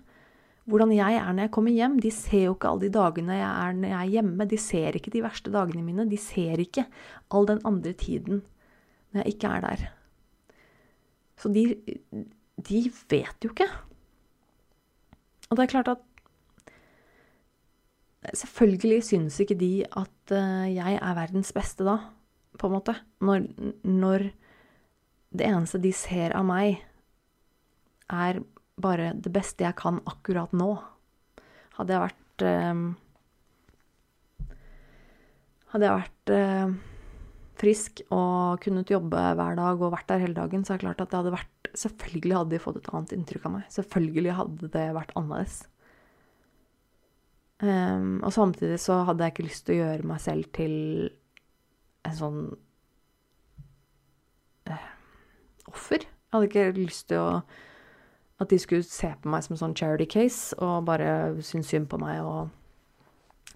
hvordan jeg er når jeg kommer hjem. De ser jo ikke alle de dagene jeg er når jeg er hjemme. De ser ikke de verste dagene mine. De ser ikke all den andre tiden når jeg ikke er der. Så de, de vet jo ikke. Og det er klart at Selvfølgelig syns ikke de at uh, jeg er verdens beste da, på en måte. Når, når, det eneste de ser av meg, er bare det beste jeg kan akkurat nå. Hadde jeg vært uh, Hadde jeg vært uh, frisk og kunnet jobbe hver dag og vært der hele dagen, så er det klart at det hadde vært Selvfølgelig hadde de fått et annet inntrykk av meg. Selvfølgelig hadde det vært annerledes. Um, og samtidig så hadde jeg ikke lyst til å gjøre meg selv til en sånn uh, offer. Jeg hadde ikke lyst til å at de skulle se på meg som en sånn charity case og bare synes synd på meg. Og...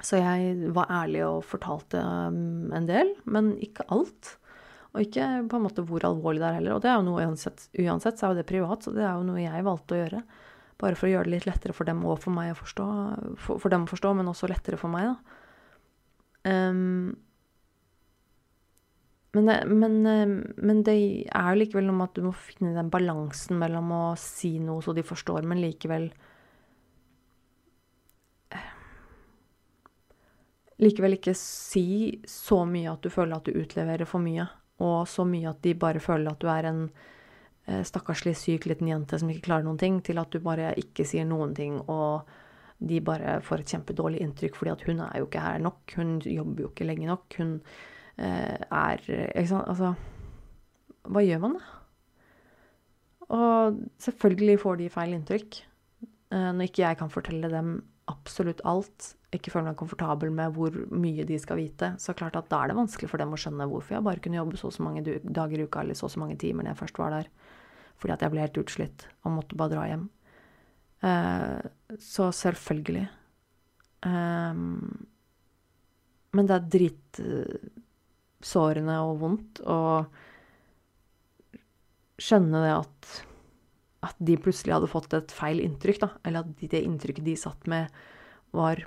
Så jeg var ærlig og fortalte um, en del, men ikke alt. Og ikke på en måte hvor alvorlig det er heller. Og det er jo noe uansett, uansett så er jo det privat, så det er jo noe jeg valgte å gjøre. Bare for å gjøre det litt lettere for dem for å forstå, for, for dem å forstå, men også lettere for meg, da. Um, men, det, men, men, det er jo likevel noe med at du må finne den balansen mellom å si noe så de forstår, men likevel Likevel ikke si så mye at du føler at du utleverer for mye, og så mye at de bare føler at du er en Eh, stakkarslig syk liten jente som ikke klarer noen ting, til at du bare ikke sier noen ting, og de bare får et kjempedårlig inntrykk fordi at hun er jo ikke her nok. Hun jobber jo ikke lenge nok. Hun eh, er Ikke sant. Altså Hva gjør man, da? Og selvfølgelig får de feil inntrykk. Eh, når ikke jeg kan fortelle dem absolutt alt, ikke føler meg komfortabel med hvor mye de skal vite, så klart at da er det vanskelig for dem å skjønne hvorfor jeg bare kunne jobbe så og så mange dager i uka eller så og så mange timer når jeg først var der fordi at jeg ble helt utslitt og måtte bare dra hjem. Eh, så selvfølgelig. Eh, men det er dritsårende og vondt å skjønne det at, at de plutselig hadde fått et feil inntrykk, da. Eller at det inntrykket de satt med, var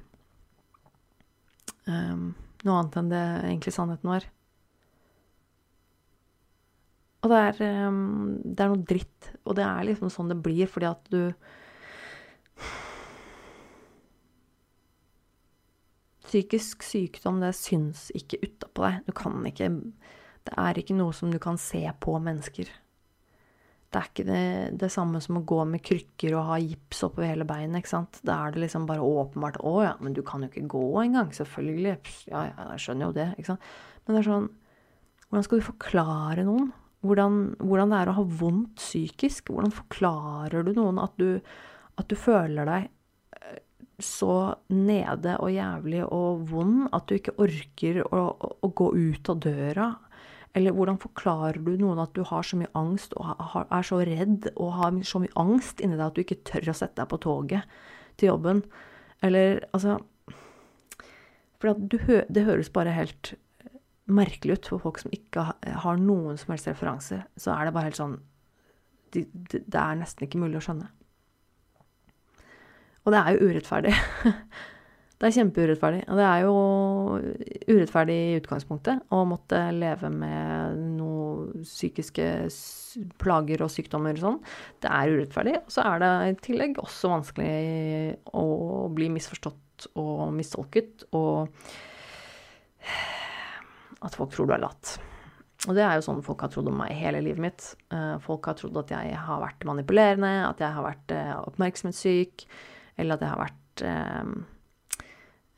um, noe annet enn det egentlig sannheten var. Og det er, um, det er noe dritt. Og det er liksom sånn det blir, fordi at du Psykisk sykdom, det syns ikke utapå deg. Du kan ikke Det er ikke noe som du kan se på mennesker. Det er ikke det, det samme som å gå med krykker og ha gips oppover hele beinet. ikke sant? Da er det liksom bare åpenbart 'Å ja, men du kan jo ikke gå engang.' Selvfølgelig. Ja, ja, jeg skjønner jo det. ikke sant? Men det er sånn Hvordan skal du forklare noen hvordan, hvordan, det er å ha vondt psykisk. Hvordan forklarer du noen at du, at du føler deg eh, så nede og jævlig og vond at du ikke orker å, å, å, gå ut av døra? Eller hvordan forklarer du noen at du har så mye angst og er så redd og har så mye angst inni deg at du ikke tør å sette deg på toget til jobben? Eller altså For hø det høres bare helt merkelig ut for folk som ikke har noen som helst referanse. Så er det bare helt sånn de, Det er nesten ikke mulig å skjønne. Og det er jo urettferdig. det er kjempeurettferdig. Og det er jo urettferdig i utgangspunktet å måtte leve med noen psykiske plager og sykdommer og sånn. Det er urettferdig. Og så er det i tillegg også vanskelig å bli misforstått og mistolket, og at folk tror du er latt. Og det er jo sånn folk har trodd om meg hele livet mitt. Eh, folk har trodd at jeg har vært manipulerende, at jeg har vært eh, oppmerksomhetssyk, eller at jeg har vært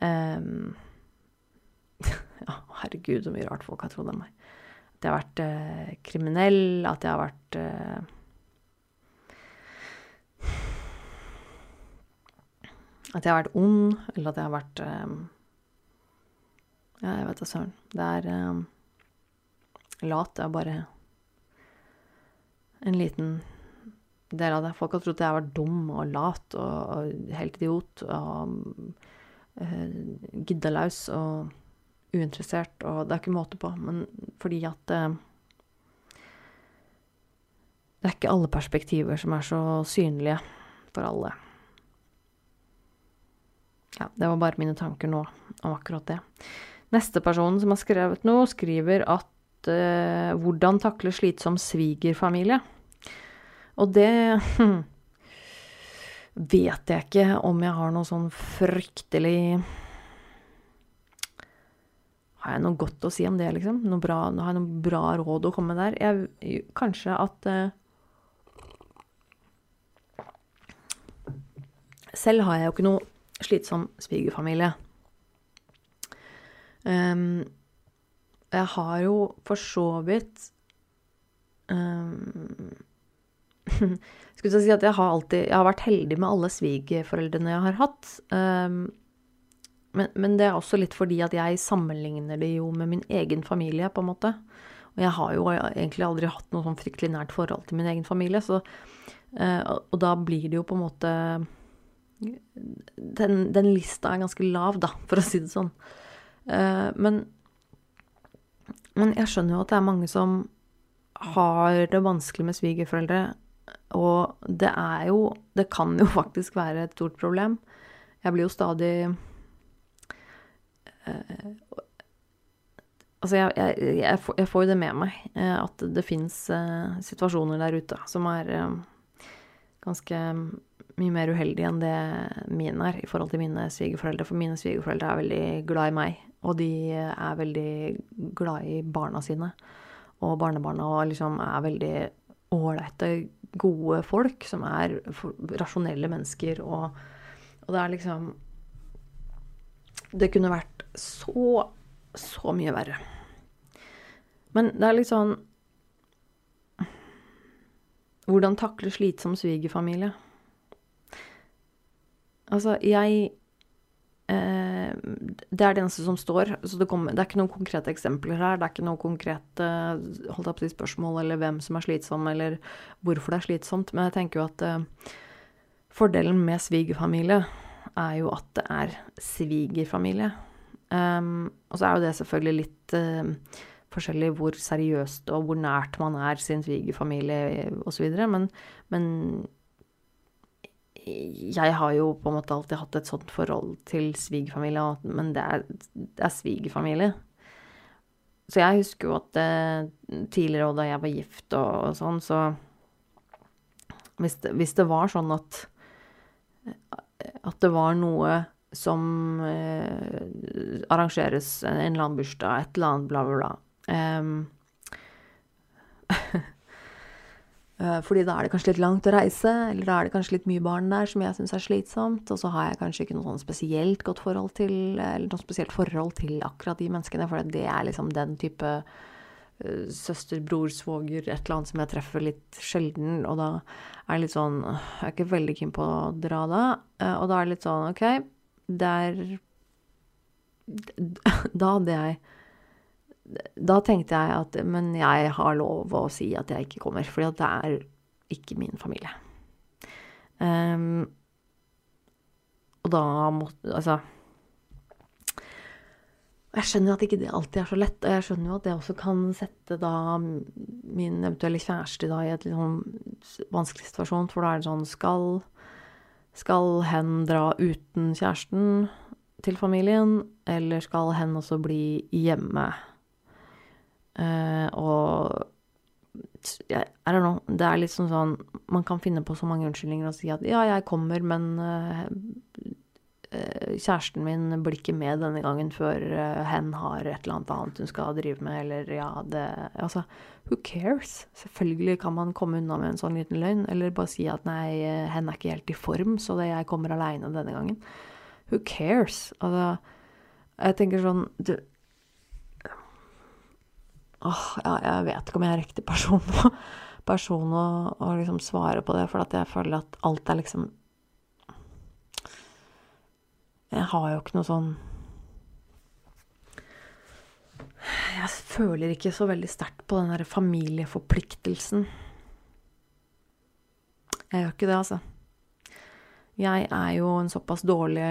eh, em, Ja, herregud, så mye rart folk har trodd om meg. At jeg har vært eh, kriminell, at jeg har vært eh, At jeg har vært ond, eller at jeg har vært em, Ja, jeg vet da søren. Det er lat. Lat er bare en liten del av det. Folk har trodd jeg har vært dum og lat og, og helt idiot og uh, giddalaus og uinteressert, og det er ikke måte på. Men fordi at eh, Det er ikke alle perspektiver som er så synlige for alle. Ja, det var bare mine tanker nå om akkurat det. Neste person som har skrevet noe, skriver at eh, hvordan takle slitsom svigerfamilie. Og det hm, vet jeg ikke om jeg har noe sånn fryktelig Har jeg noe godt å si om det, liksom? Noe bra, har jeg noe bra råd å komme med der? Jeg, kanskje at uh, Selv har jeg jo ikke noe slitsom svigerfamilie. Um, jeg har jo for så vidt um, Skulle si at jeg har alltid Jeg har vært heldig med alle svigerforeldrene jeg har hatt. Um, men, men det er også litt fordi at jeg sammenligner det jo med min egen familie, på en måte. Og jeg har jo egentlig aldri hatt noe sånn fryktelig nært forhold til min egen familie, så uh, Og da blir det jo på en måte den, den lista er ganske lav, da, for å si det sånn. Uh, men, men jeg skjønner jo at det er mange som har det vanskelig med svigerforeldre. Og det er jo Det kan jo faktisk være et stort problem. Jeg blir jo stadig eh, Altså, jeg, jeg, jeg, får, jeg, får, jo det med meg, eh, at det fins situasjoner der ute som er ganske mye mer uheldige enn det min er i forhold til mine svigerforeldre. For mine svigerforeldre er veldig glad i meg, og de er veldig glad i barna sine. Og barnebarna og liksom er veldig ålreite, gode folk som er rasjonelle mennesker. Og, og, det er liksom Det kunne vært så, så mye verre. Men det er litt sånn Hvordan takle slitsom svigerfamilie? Altså, jeg Det er det eneste som står. Så det, kommer, det, er ikke noen konkrete eksempler her. Det er ikke noen konkrete holdt opp til spørsmål eller hvem som er slitsom, eller hvorfor det er slitsomt. Men jeg tenker jo at eh, fordelen med svigerfamilie er jo at det er svigerfamilie. Um, og så er jo det selvfølgelig litt uh, forskjellig hvor seriøst og hvor nært man er sin svigerfamilie osv. Men, men jeg har jo på en måte alltid hatt et sånt forhold til svigerfamilie, men det er, det er svigerfamilie. Så jeg husker jo at det, tidligere, og da jeg var gift og, og sånn, så hvis det, hvis det, var sånn at at det var noe som eh, arrangeres, en eller annen bursdag, et eller annet, bla, bla, bla um, Fordi da er det kanskje litt langt å reise, eller da er det kanskje litt mye barn der som jeg syns er slitsomt, og så har jeg kanskje ikke noe sånn spesielt godt forhold til, eller noe spesielt forhold til akkurat de menneskene, for det er liksom den type uh, søster, bror, svoger, et eller annet som jeg treffer litt sjelden, og da er det litt sånn Jeg er ikke veldig keen på å dra da, uh, og da er det litt sånn OK, der Da hadde jeg da tenkte jeg at men jeg har lov å si at jeg ikke kommer, for det er ikke min familie. Um, og da måtte Altså Jeg skjønner at ikke det alltid er så lett, og jeg skjønner jo at det også kan sette da min eventuelle kjæreste da i et litt sånn vanskelig situasjon, for da er det sånn Skal, skal hen dra uten kjæresten til familien, eller skal hen også bli hjemme? Eh, og jeg, I don't know. Det er litt sånn sånn Man kan finne på så mange unnskyldninger og si at ja, jeg kommer, men uh, kjæresten min blir ikke med denne gangen før uh, hen har et eller annet annet hun skal drive med, eller ja, det Altså, who cares? Selvfølgelig kan man komme unna med en sånn liten løgn, eller bare si at nei, hen er ikke helt i form, så det, jeg kommer aleine denne gangen. Who cares? Altså, jeg tenker sånn du, Åh, ja, jeg vet ikke om jeg er riktig person, person å, å liksom svare på det, for at jeg føler at alt er liksom Jeg har jo ikke noe sånn Jeg føler ikke så veldig sterkt på den derre familieforpliktelsen. Jeg gjør ikke det, altså. Jeg er jo en såpass dårlig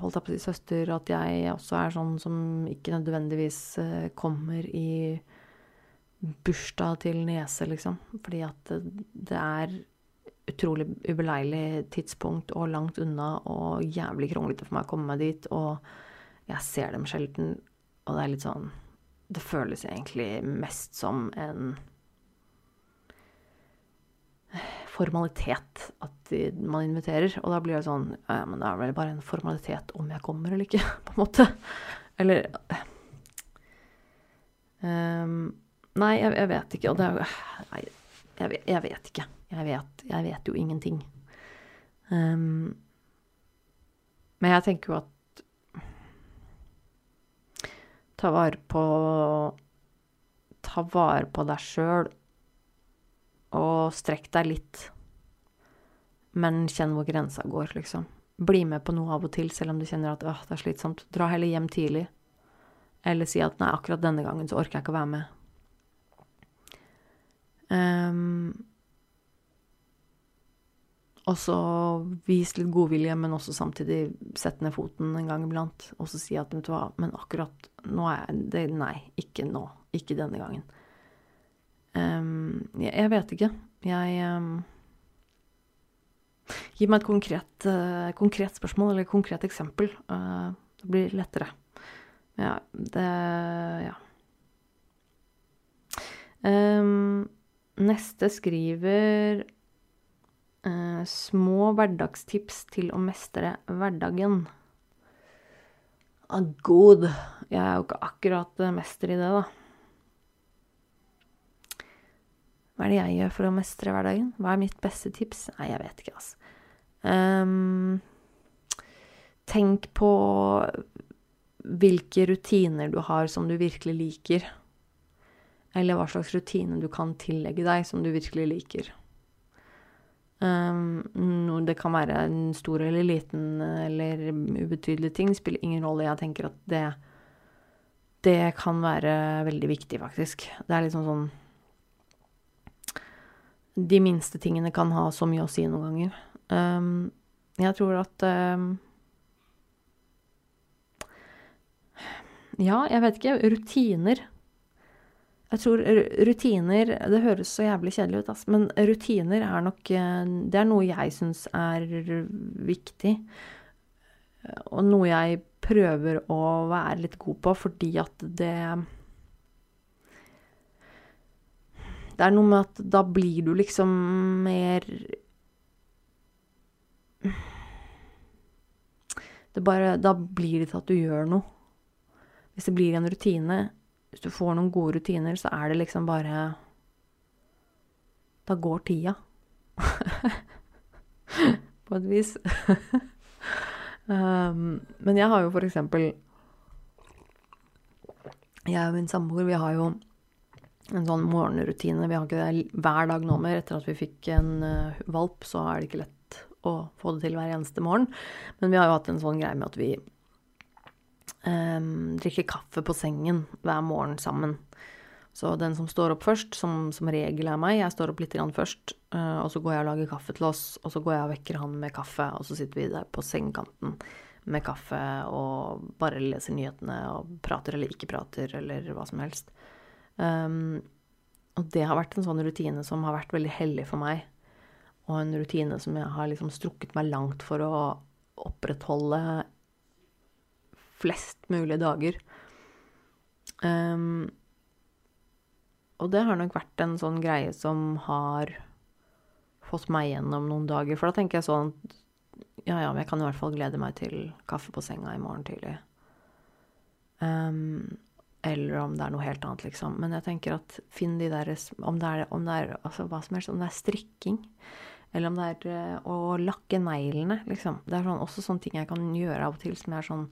holdt jeg på å si søster at jeg også er sånn som ikke nødvendigvis eh, kommer i bursdag til niese, liksom. Fordi at det er utrolig ubeleilig tidspunkt og langt unna og jævlig kronglete for meg å komme meg dit. Og jeg ser dem sjelden, og det er litt sånn Det føles egentlig mest som en formalitet at man inviterer. Og da blir det sånn Ja, men det er vel bare en formalitet om jeg kommer eller ikke, på en måte. Eller um, Nei, jeg, jeg, vet ikke. Og det er jo Nei, jeg, jeg vet ikke. Jeg vet, jeg vet jo ingenting. Um, men jeg tenker jo at Ta vare på Ta vare på deg sjøl og strekk deg litt. Men kjenn hvor grensa går, liksom. Bli med på noe av og til, selv om du kjenner at det er slitsomt. Dra heller hjem tidlig. Eller si at nei, akkurat denne gangen så orker jeg ikke å være med. Um, og så vis litt godvilje, men også samtidig sette ned foten en gang iblant. Og så si at vet du hva, men akkurat nå er jeg det, Nei, ikke nå. Ikke denne gangen. Um, jeg, jeg, vet ikke. Jeg um, Gi meg et konkret, uh, konkret, spørsmål eller et konkret eksempel. Uh, det blir lettere. Ja, det Ja. Um, neste skriver uh, små hverdagstips til å mestre hverdagen. Ah, god. Jeg er jo ikke akkurat mester i det, da. Hva er det jeg gjør for å mestre hverdagen? Hva er mitt beste tips? Nei, jeg vet ikke, altså. Um, tenk på hvilke rutiner du har som du virkelig liker. Eller hva slags rutine du kan tillegge deg som du virkelig liker. Um, det kan være en stor eller liten eller ubetydelig ting. Det spiller ingen rolle. Jeg tenker at det, det kan være veldig viktig, faktisk. Det er liksom sånn de minste tingene kan ha så mye å si noen ganger. Um, jeg tror at um, Ja, jeg vet ikke. Rutiner. Jeg tror rutiner Det høres så jævlig kjedelig ut, altså, men rutiner er nok eh, Det er noe jeg syns er viktig. Og noe jeg prøver å være litt god på, fordi at det Det er noe med at da blir du liksom mer Det bare Da blir det til at du gjør noe. Hvis det blir en rutine, hvis du får noen gode rutiner, så er det liksom bare Da går tida. På et vis. um, men jeg har jo for eksempel Jeg og min samboer, vi har jo en sånn morgenrutine. Vi har ikke det hver dag nå mer. Etter at vi fikk en uh, valp, så er det ikke lett å få det til hver eneste morgen. Men vi har jo hatt en sånn greie med at vi um, drikker kaffe på sengen hver morgen sammen. Så den som står opp først, som som regel er meg, jeg står opp litt først, uh, og så går jeg og lager kaffe til oss, og så går jeg og vekker han med kaffe, og så sitter vi der på sengekanten med kaffe og bare leser nyhetene og prater eller ikke prater eller hva som helst. Um, og det har vært en sånn rutine som har vært veldig hellig for meg. Og en rutine som jeg har liksom strukket meg langt for å opprettholde flest mulig dager. Um, og det har nok vært en sånn greie som har fått meg gjennom noen dager. For da tenker jeg sånn Ja, ja, men jeg kan i hvert fall glede meg til kaffe på senga i morgen tidlig. Um, eller om det er noe helt annet, liksom. Men jeg tenker at finn de der Om det er, om det er altså hva som helst, om det er strikking, eller om det er uh, å lakke neglene, liksom. Det er sånn, også sånne ting jeg kan gjøre av og til som, sånn,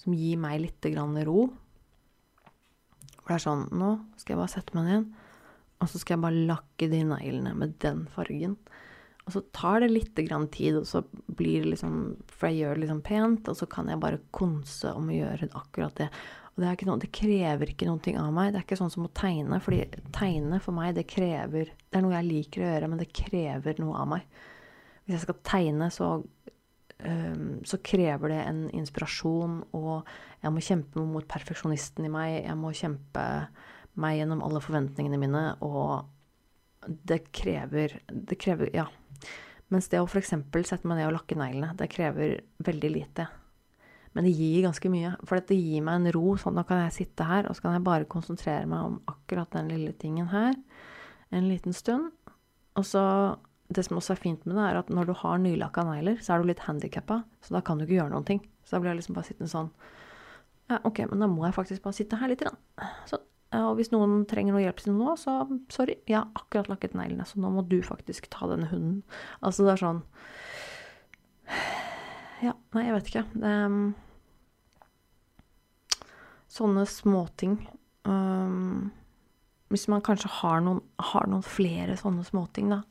som gir meg litt ro. For det er sånn Nå skal jeg bare sette meg ned, og så skal jeg bare lakke de neglene med den fargen. Og så tar det litt tid, og så blir det liksom For jeg gjør det liksom pent, og så kan jeg bare konse om å gjøre akkurat det. Og det, noe, det krever ikke noe av meg. Det er ikke sånn som å tegne. fordi tegne for meg, det krever Det er noe jeg liker å gjøre, men det krever noe av meg. Hvis jeg skal tegne, så, um, så krever det en inspirasjon, og jeg må kjempe mot perfeksjonisten i meg. Jeg må kjempe meg gjennom alle forventningene mine, og det krever Det krever Ja. Mens det å f.eks. sette meg ned og lakke neglene, det krever veldig lite. Men det gir ganske mye. For det gir meg en ro. sånn Da kan jeg sitte her, og så kan jeg bare konsentrere meg om akkurat den lille tingen her en liten stund. Og så Det som også er fint med det, er at når du har nylakka negler, så er du litt handikappa, så da kan du ikke gjøre noen ting. Så da blir jeg liksom bare sittende sånn Ja, OK, men da må jeg faktisk bare sitte her litt. Sånn. Og hvis noen trenger noe hjelp til noe, så sorry, jeg har akkurat lakket neglene, så nå må du faktisk ta denne hunden. Altså, det er sånn Ja, nei, jeg vet ikke. Um, Sånne småting. Um, hvis man kanskje har noen, har noen, flere sånne småting, da,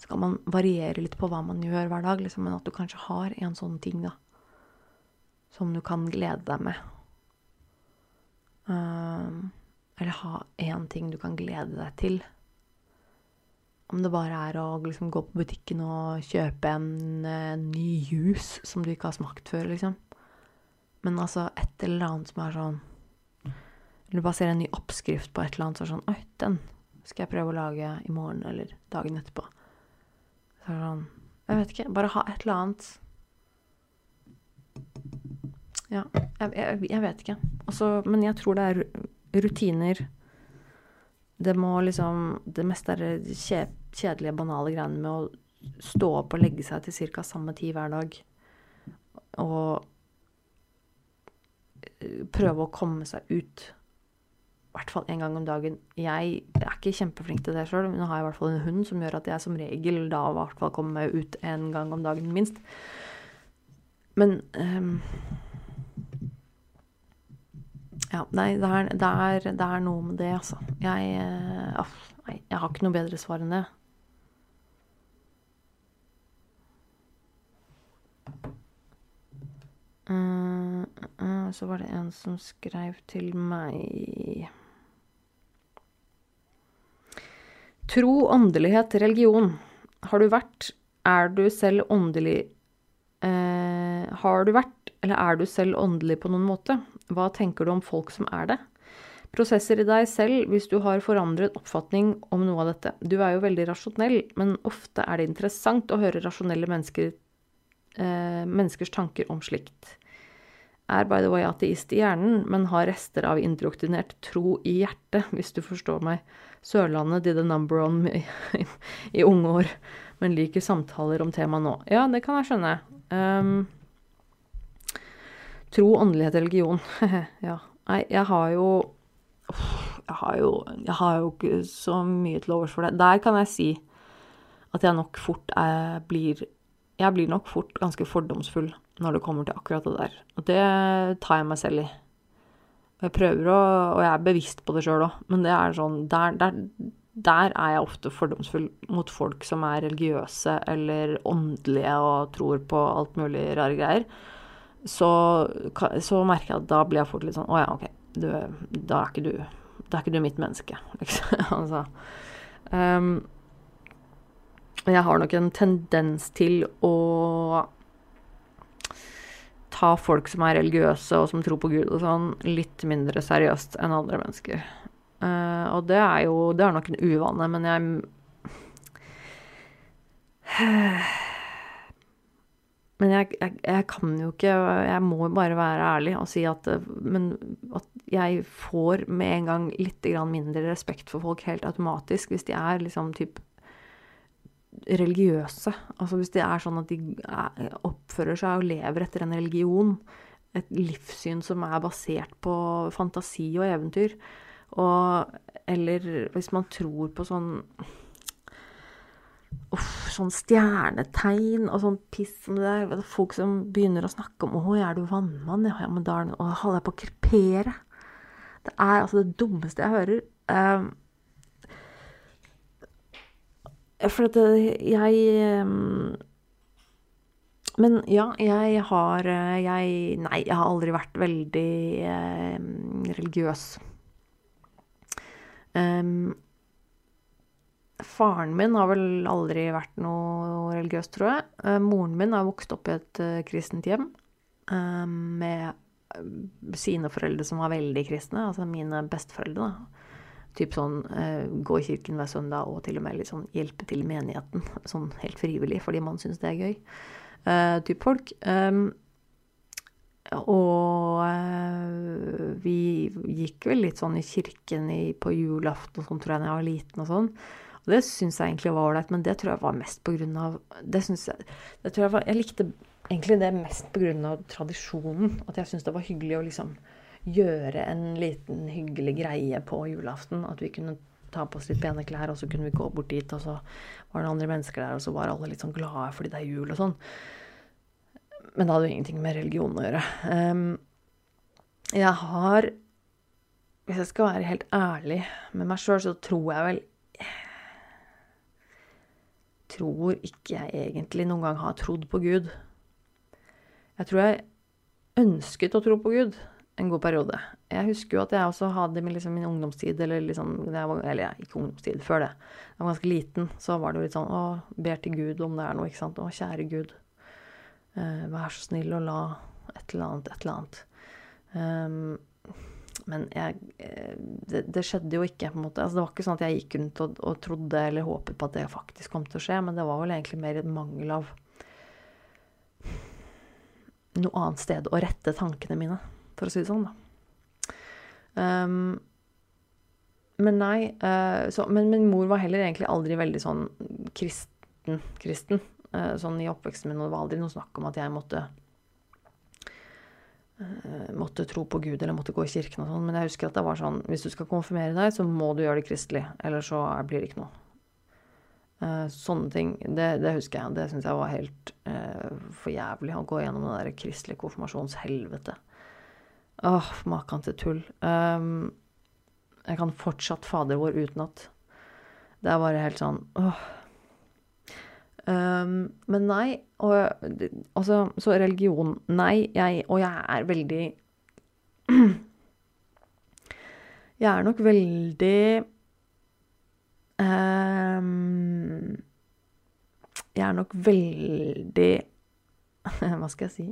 så kan man variere litt på hva man gjør hver dag, liksom, men at du kanskje har en sånn ting, da, som du kan glede deg med. Um, eller ha én ting du kan glede deg til. Om det bare er å liksom gå på butikken og kjøpe en uh, ny juice som du ikke har smakt før, liksom. Men altså et eller annet som er sånn Eller du bare ser en ny oppskrift på et eller annet, så er det sånn Oi, den skal jeg prøve å lage i morgen eller dagen etterpå. Så er det sånn Jeg vet ikke. Bare ha et eller annet Ja, jeg, jeg, jeg vet ikke. Også, men jeg tror det er rutiner. Det må liksom Det meste er kjedelige, banale greiene med å stå opp og legge seg til ca. samme tid hver dag. Og prøve å komme seg ut. I hvert fall én gang om dagen. Jeg er ikke kjempeflink til det sjøl, men nå har jeg i hvert fall en hund som gjør at jeg som regel da i hvert fall kommer meg ut en gang om dagen, minst. Men um, ja, nei, det er, det, er, det er, noe med det, altså. Jeg, uh, nei, jeg har ikke noe bedre svar enn det. Uh, uh, så var det en som skrev til meg Tro, åndelighet, religion. Har du vært Er du selv åndelig Har du vært eller er du selv åndelig på noen måte? Hva tenker du om folk som er det? Prosesser i deg selv hvis du har forandret oppfatning om noe av dette. Du er jo veldig rasjonell, men ofte er det interessant å høre rasjonelle mennesker, eh, menneskers tanker om slikt. Er by the way ateist i hjernen, men har rester av indoktrinert tro i hjertet, hvis du forstår meg. Sørlandet did a number on i, i unge år, men liker samtaler om temaet nå. Ja, det kan jeg skjønne. Um, Tro, åndelighet, religion. ja. Nei, jeg har jo jeg har jo Jeg har jo ikke så mye til overs for det. Der kan jeg si at jeg nok fort er, blir Jeg blir nok fort ganske fordomsfull når det kommer til akkurat det der. Og det tar jeg meg selv i. Jeg prøver å Og jeg er bevisst på det sjøl òg, men det er sånn der, der, der, er jeg ofte fordomsfull mot folk som er religiøse eller åndelige og tror på alt mulig rare greier så, så, merker jeg at da blir jeg fort litt sånn Å ja, OK. Du, da, er ikke du, da er ikke du mitt menneske, liksom. altså. Um, jeg har nok en tendens til å ta folk som er religiøse og som tror på Gud og sånn, litt mindre seriøst enn andre mennesker. Uh, og det er jo Det er nok en uvane, men jeg Men jeg, jeg, jeg, kan jo ikke Jeg må bare være ærlig og si at, men, at jeg får med en gang litt mindre respekt for folk helt automatisk hvis de er liksom typ religiøse. Altså hvis det er sånn at de er, oppfører seg og lever etter en religion. Et livssyn som er basert på fantasi og eventyr. Og eller hvis man tror på sånn uff, sånn stjernetegn og sånn piss som det der. Folk som begynner å snakke om 'Å, er du vannmann?' Ja, men da holder jeg på å krepere. Det er altså det dummeste jeg hører. Um, for at jeg Men ja, jeg har jeg, Nei, jeg har aldri vært veldig eh, religiøs. Um, faren min har vel aldri vært noe religiøs, tror jeg. Uh, moren min har vokst opp i et uh, kristent hjem uh, med sine foreldre som var veldig kristne, altså mine besteforeldre. da. Typ sånn eh, gå i kirken hver søndag og til og med liksom hjelpe til menigheten. Sånn helt frivillig, fordi man syns det er gøy. Typ folk. Og eh, vi gikk vel litt sånn i kirken på julaften og sånn, tror jeg, da jeg var liten og sånn. Og det syns jeg egentlig var ålreit, men det tror jeg var mest på grunn av Det synes jeg det tror jeg var, Jeg likte egentlig det mest på grunn av tradisjonen. At jeg syntes det var hyggelig å liksom gjøre en liten hyggelig greie på julaften. At vi kunne ta på oss litt pene klær, og så kunne vi gå bort dit, og så var det andre mennesker der, og så var alle litt sånn glade fordi det er jul og sånn. Men det hadde jo ingenting med religion å gjøre. Um, jeg har Hvis jeg skal være helt ærlig med meg sjøl, så tror jeg vel Tror ikke jeg egentlig noen gang har trodd på Gud. Jeg tror jeg ønsket å tro på Gud en god periode. Jeg husker jo at jeg også hadde liksom min ungdomstid, eller liksom var, Eller ikke ungdomstid, før det. Jeg var ganske liten, så var det jo litt sånn Å, ber til Gud om det er noe, ikke sant. Å, kjære Gud, uh, vær så snill og la et eller annet, et eller annet. Um, men jeg eh, det, det, skjedde jo ikke, på en måte. Altså, det var ikke sånn at jeg gikk rundt og, og trodde eller håpet på at det faktisk kom til å skje, men det var vel egentlig mer et mangel av noe annet sted å rette tankene mine for å si det sånn, da. Um, men nei uh, så, men min mor var heller egentlig aldri veldig sånn kristen. kristen uh, sånn i oppveksten min. Og det var aldri noe snakk om at jeg måtte måtte tro på Gud eller måtte gå i kirken og sånn. Men jeg husker at det var sånn Hvis du skal konfirmere deg, så må du gjøre det kristelig. Eller så blir det ikke noe. sånne ting. Det, det, husker jeg. Det syns jeg var helt for jævlig. Å gå gjennom det der kristelige konfirmasjonshelvete. Åh, maken til tull. Um, jeg kan fortsatt Fader vår utenat. Det er bare helt sånn åh. Um, men nei. Og, altså, så religion Nei, jeg Og jeg er veldig Jeg er nok veldig um, Jeg er nok veldig Hva skal jeg si?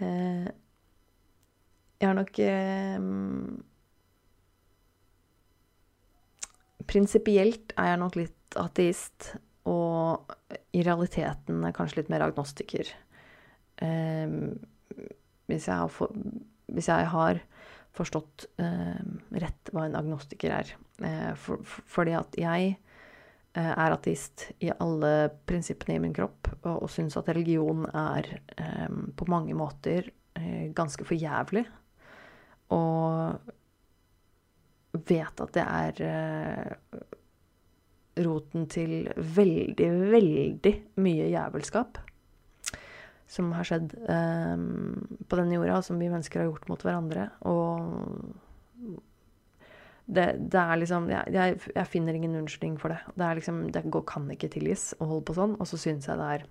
Uh, jeg er nok um, Prinsipielt er jeg nok litt ateist, og i realiteten er kanskje litt mer agnostiker. Eh, hvis, jeg for, hvis, jeg har forstått eh, rett hva en agnostiker er. Eh, for, for, fordi at jeg eh, er ateist i alle prinsippene i min kropp, og, og syns at religion er eh, på mange måter ganske for jævlig. Og vet at det er uh, roten til veldig, veldig mye jævelskap som har skjedd eh, på denne jorda, som vi mennesker har gjort mot hverandre. Og det, det er liksom jeg, jeg, jeg, finner ingen unnskyldning for det. Det, er liksom, det går, kan ikke tilgis å holde på sånn. Og så syns jeg det er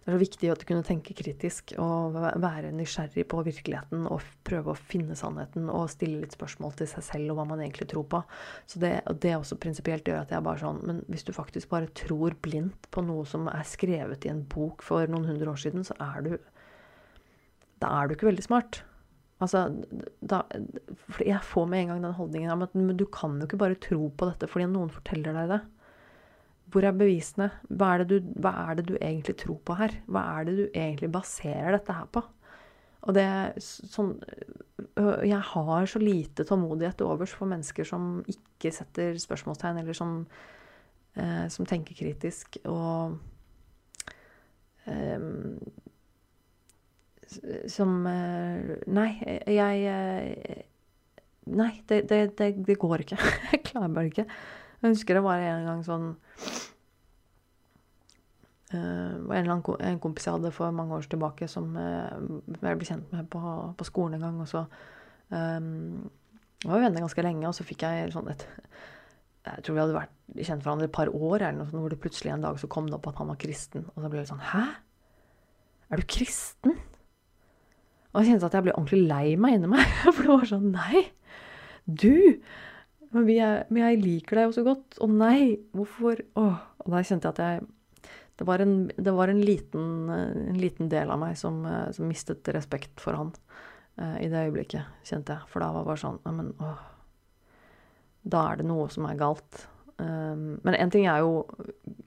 det er så viktig at du kunne tenke kritisk og være nysgjerrig på virkeligheten og prøve å finne sannheten og stille litt spørsmål til seg selv og hva man egentlig tror på. Så det, det også prinsipielt gjør at jeg bare sånn Men hvis du faktisk bare tror blindt på noe som er skrevet i en bok for noen hundre år siden, så er du da er du ikke veldig smart. Altså, da, jeg får med en gang den holdningen om at du kan jo ikke bare tro på dette fordi noen forteller deg det. Hvor er bevisene? Hva er, du, hva er, det du, egentlig tror på her? Hva er det du egentlig baserer dette her på? Og det sånn Jeg har så lite tålmodighet overs for mennesker som ikke setter spørsmålstegn, eller som, eh, som tenker kritisk og eh, som eh, Nei, jeg Nei, det, det, det, det går ikke. Jeg klarer bare ikke. Jeg husker det var en gang sånn uh, en, eller annen, en kompis jeg hadde for mange år tilbake, som uh, jeg ble kjent med på, på skolen en gang. Og så um, var vi venner ganske lenge, og så fikk jeg sånn et Jeg tror vi hadde vært kjent hverandre et par år, eller noe sånt, hvor det plutselig en dag så kom det opp at han var kristen. Og så ble det sånn Hæ? Er du kristen? Og jeg kjente at jeg ble ordentlig lei meg inni meg. For det var sånn Nei! Du! Men jeg, men jeg liker deg jo så godt. Å nei, hvorfor Åh. Og da kjente jeg at jeg Det var en, det var en, liten, en liten, del av meg som, som, mistet respekt for han uh, i det øyeblikket, kjente jeg. For da var det bare sånn Neimen, åh. Da er det noe som er galt. Um, men én ting er jo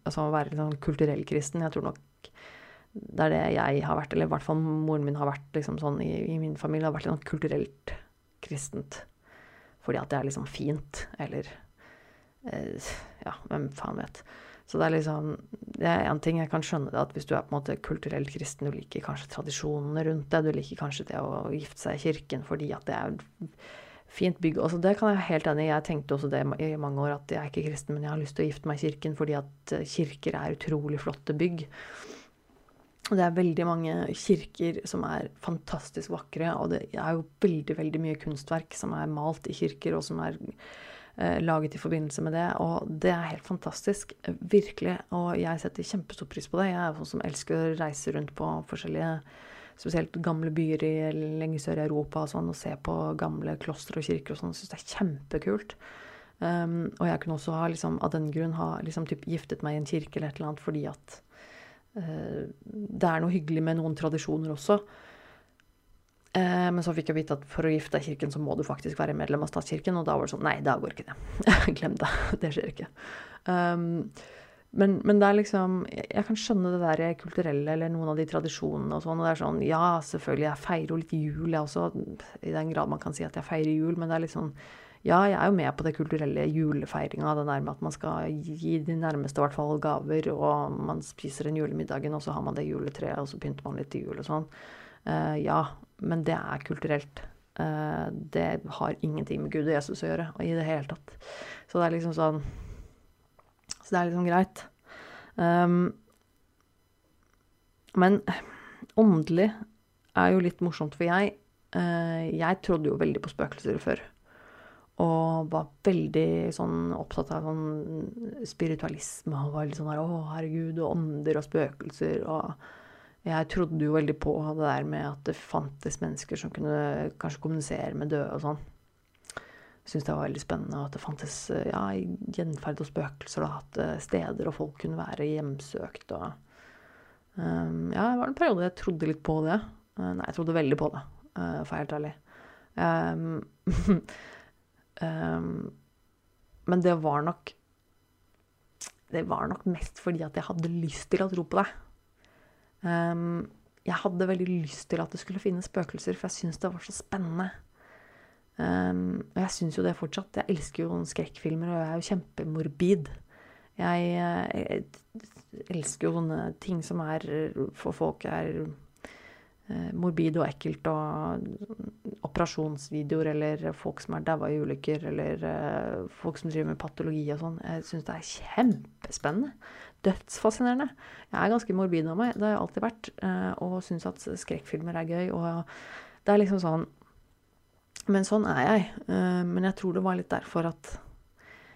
altså, å være sånn kulturell kristen. Jeg tror nok det er det jeg har vært, eller i hvert fall moren min har vært liksom, sånn i, i, min familie, har vært litt sånn kulturelt kristent fordi at det er liksom fint, eller eh, Ja, hvem faen vet. Så det er liksom Det er én ting jeg kan skjønne det, at hvis du er på en måte kulturelt kristen, du liker kanskje tradisjonene rundt det, du liker kanskje det å gifte seg i kirken fordi at det er fint bygg. Altså, det kan jeg være helt enig i. Jeg tenkte også det i mange år, at jeg er ikke kristen, men jeg har lyst til å gifte meg i kirken fordi at eh, kirker er utrolig flotte bygg. Og det er veldig mange kirker som er fantastisk vakre, og det er jo veldig, veldig mye kunstverk som er malt i kirker, og som er eh, laget i forbindelse med det. Og det er helt fantastisk. Virkelig. Og jeg setter kjempestor pris på det. Jeg er sånn som elsker å reise rundt på forskjellige Spesielt gamle byer i, lenge sør i Europa og sånn, og se på gamle klostre og kirker og sånn. Syns det er kjempekult. Um, og jeg kunne også ha, liksom, av den grunn ha liksom, typ, giftet meg i en kirke eller et eller annet fordi at det er noe hyggelig med noen tradisjoner også. Eh, men så fikk jeg vite at for å gifte deg i kirken, så må du faktisk være medlem av statskirken. Og da var det sånn Nei, da går ikke det. Glem det. Det skjer ikke. Um, men, men, det er liksom Jeg kan skjønne det der kulturelle eller noen av de tradisjonene og sånn. Og det er sånn Ja, selvfølgelig, jeg feirer jo litt jul, jeg også. I den grad man kan si at jeg feirer jul. Men det er litt sånn ja, jeg er jo med på det kulturelle julefeiringa. Det der med at man skal gi de nærmeste i hvert fall gaver, og man spiser den julemiddagen, og så har man det juletreet, og så pynter man litt til jul og sånn. Uh, ja, men det er kulturelt. Uh, det har ingenting med Gud og Jesus å gjøre i det hele tatt. Så det er liksom sånn Så det er liksom greit. Um, men åndelig er jo litt morsomt, for jeg, uh, jeg trodde jo veldig på spøkelser før. Og var veldig sånn opptatt av sånn spiritualisme. Og var litt sånn her Å, herregud, og ånder og spøkelser. Og jeg trodde jo veldig på det der med at det fantes mennesker som kunne kanskje kommunisere med døde og sånn. Syntes det var veldig spennende. At det fantes ja, gjenferd og spøkelser. og at eh, steder og folk kunne være hjemsøkt. Og, um, ja, det var en periode jeg trodde litt på det. Uh, nei, jeg trodde veldig på det, uh, for å være helt ærlig. Um, Um, men det var nok Det var nok mest fordi at jeg hadde lyst til å tro på det. Um, jeg hadde veldig lyst til at det skulle finnes spøkelser, for jeg syntes det var så spennende. Um, og jeg syns jo det fortsatt. Jeg elsker jo skrekkfilmer, og jeg er jo kjempemorbid. Jeg, jeg elsker jo sånne ting som er for folk er Eh, morbid og ekkelt, og operasjonsvideoer eller folk som er daua i ulykker, eller uh, folk som driver med patologi og sånn. Jeg syns det er kjempespennende. Dødsfascinerende. Jeg er ganske morbid av meg, det har jeg alltid vært, uh, og syns at skrekkfilmer er gøy. Og det er liksom sånn Men sånn er jeg. Men jeg tror det var litt derfor at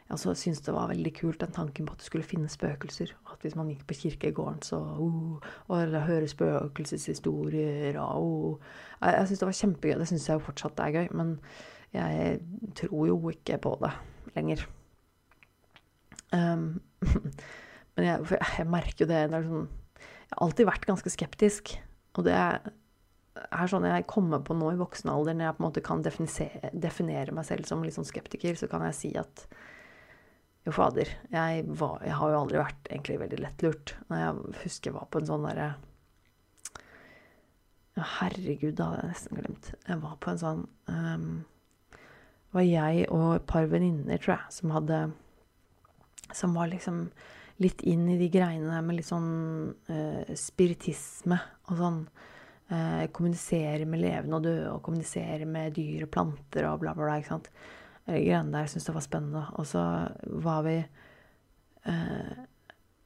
jeg også syntes det var veldig kult den tanken på at det skulle finnes spøkelser. At hvis man gikk på kirkegården, så uh, Og høre spøkelseshistorier og uh. Jeg, jeg syns det var kjempegøy. Det syns jeg fortsatt er gøy. Men jeg tror jo ikke på det lenger. Um, men jeg, jeg, merker jo det, det sånn, Jeg har alltid vært ganske skeptisk. Og det er sånn jeg kommer på nå i voksen alder, når jeg på en måte kan definere, definere meg selv som litt sånn skeptiker, så kan jeg si at jo, fader, jeg, var, jeg har jo aldri vært egentlig veldig lettlurt. Når jeg husker jeg var på en sånn derre Herregud, det hadde jeg nesten glemt. Jeg var på en sånn um, var jeg og et par venninner, tror jeg, som hadde Som var liksom litt inn i de greiene der med litt sånn uh, spiritisme og sånn. Uh, kommunisere med levende og døde, og kommunisere med dyr og planter og bla, bla, bla. ikke sant? De greiene der syntes det var spennende. Og så var vi eh,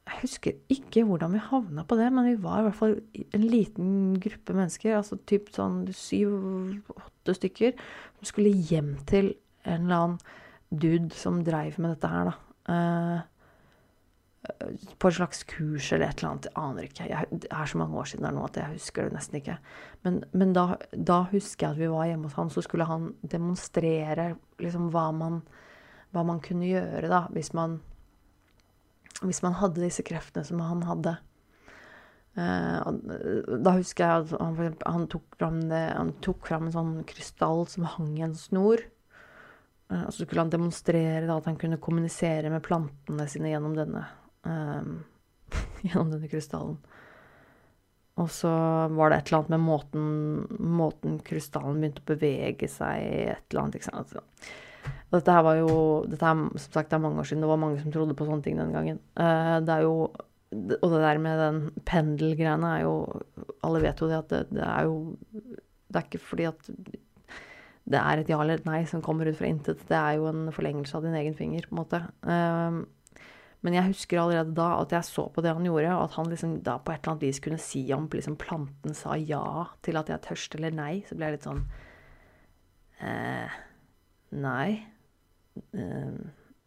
Jeg husker ikke hvordan vi havna på det, men vi var i hvert fall en liten gruppe mennesker, altså typ sånn syv-åtte stykker, som skulle hjem til en eller annen dude som dreiv med dette her, da på et slags kurs eller et eller annet. Jeg aner ikke. Jeg, det er så mange år siden nå at jeg husker det nesten ikke. Men, men da, da, husker jeg at vi var hjemme hos han, så skulle han demonstrere liksom hva man, hva man kunne gjøre da, hvis man, hvis man hadde disse kreftene som han hadde. Uh, da husker jeg at han, han, tok fram det, han tok fram en sånn krystall som hang i en snor. Og så skulle han demonstrere da, at han kunne kommunisere med plantene sine gjennom denne um, gjennom denne krystallen. Og så var det et eller annet med måten, måten krystallen begynte å bevege seg et eller annet. Ikke sant? Dette her var jo dette her, Som sagt, det er mange år siden. Det var mange som trodde på sånne ting den gangen. Uh, det er jo Og det der med den pendelgreiene er jo Alle vet jo det at det, det, er jo Det er ikke fordi at det er et ja eller et nei som kommer ut fra intet. Det er jo en forlengelse av din egen finger, på en måte. Men jeg husker allerede da at jeg så på det han gjorde, og at han liksom da på et eller annet vis kunne si om liksom planten sa ja til at jeg er tørst eller nei. Så ble jeg litt sånn eh, Nei. Eh,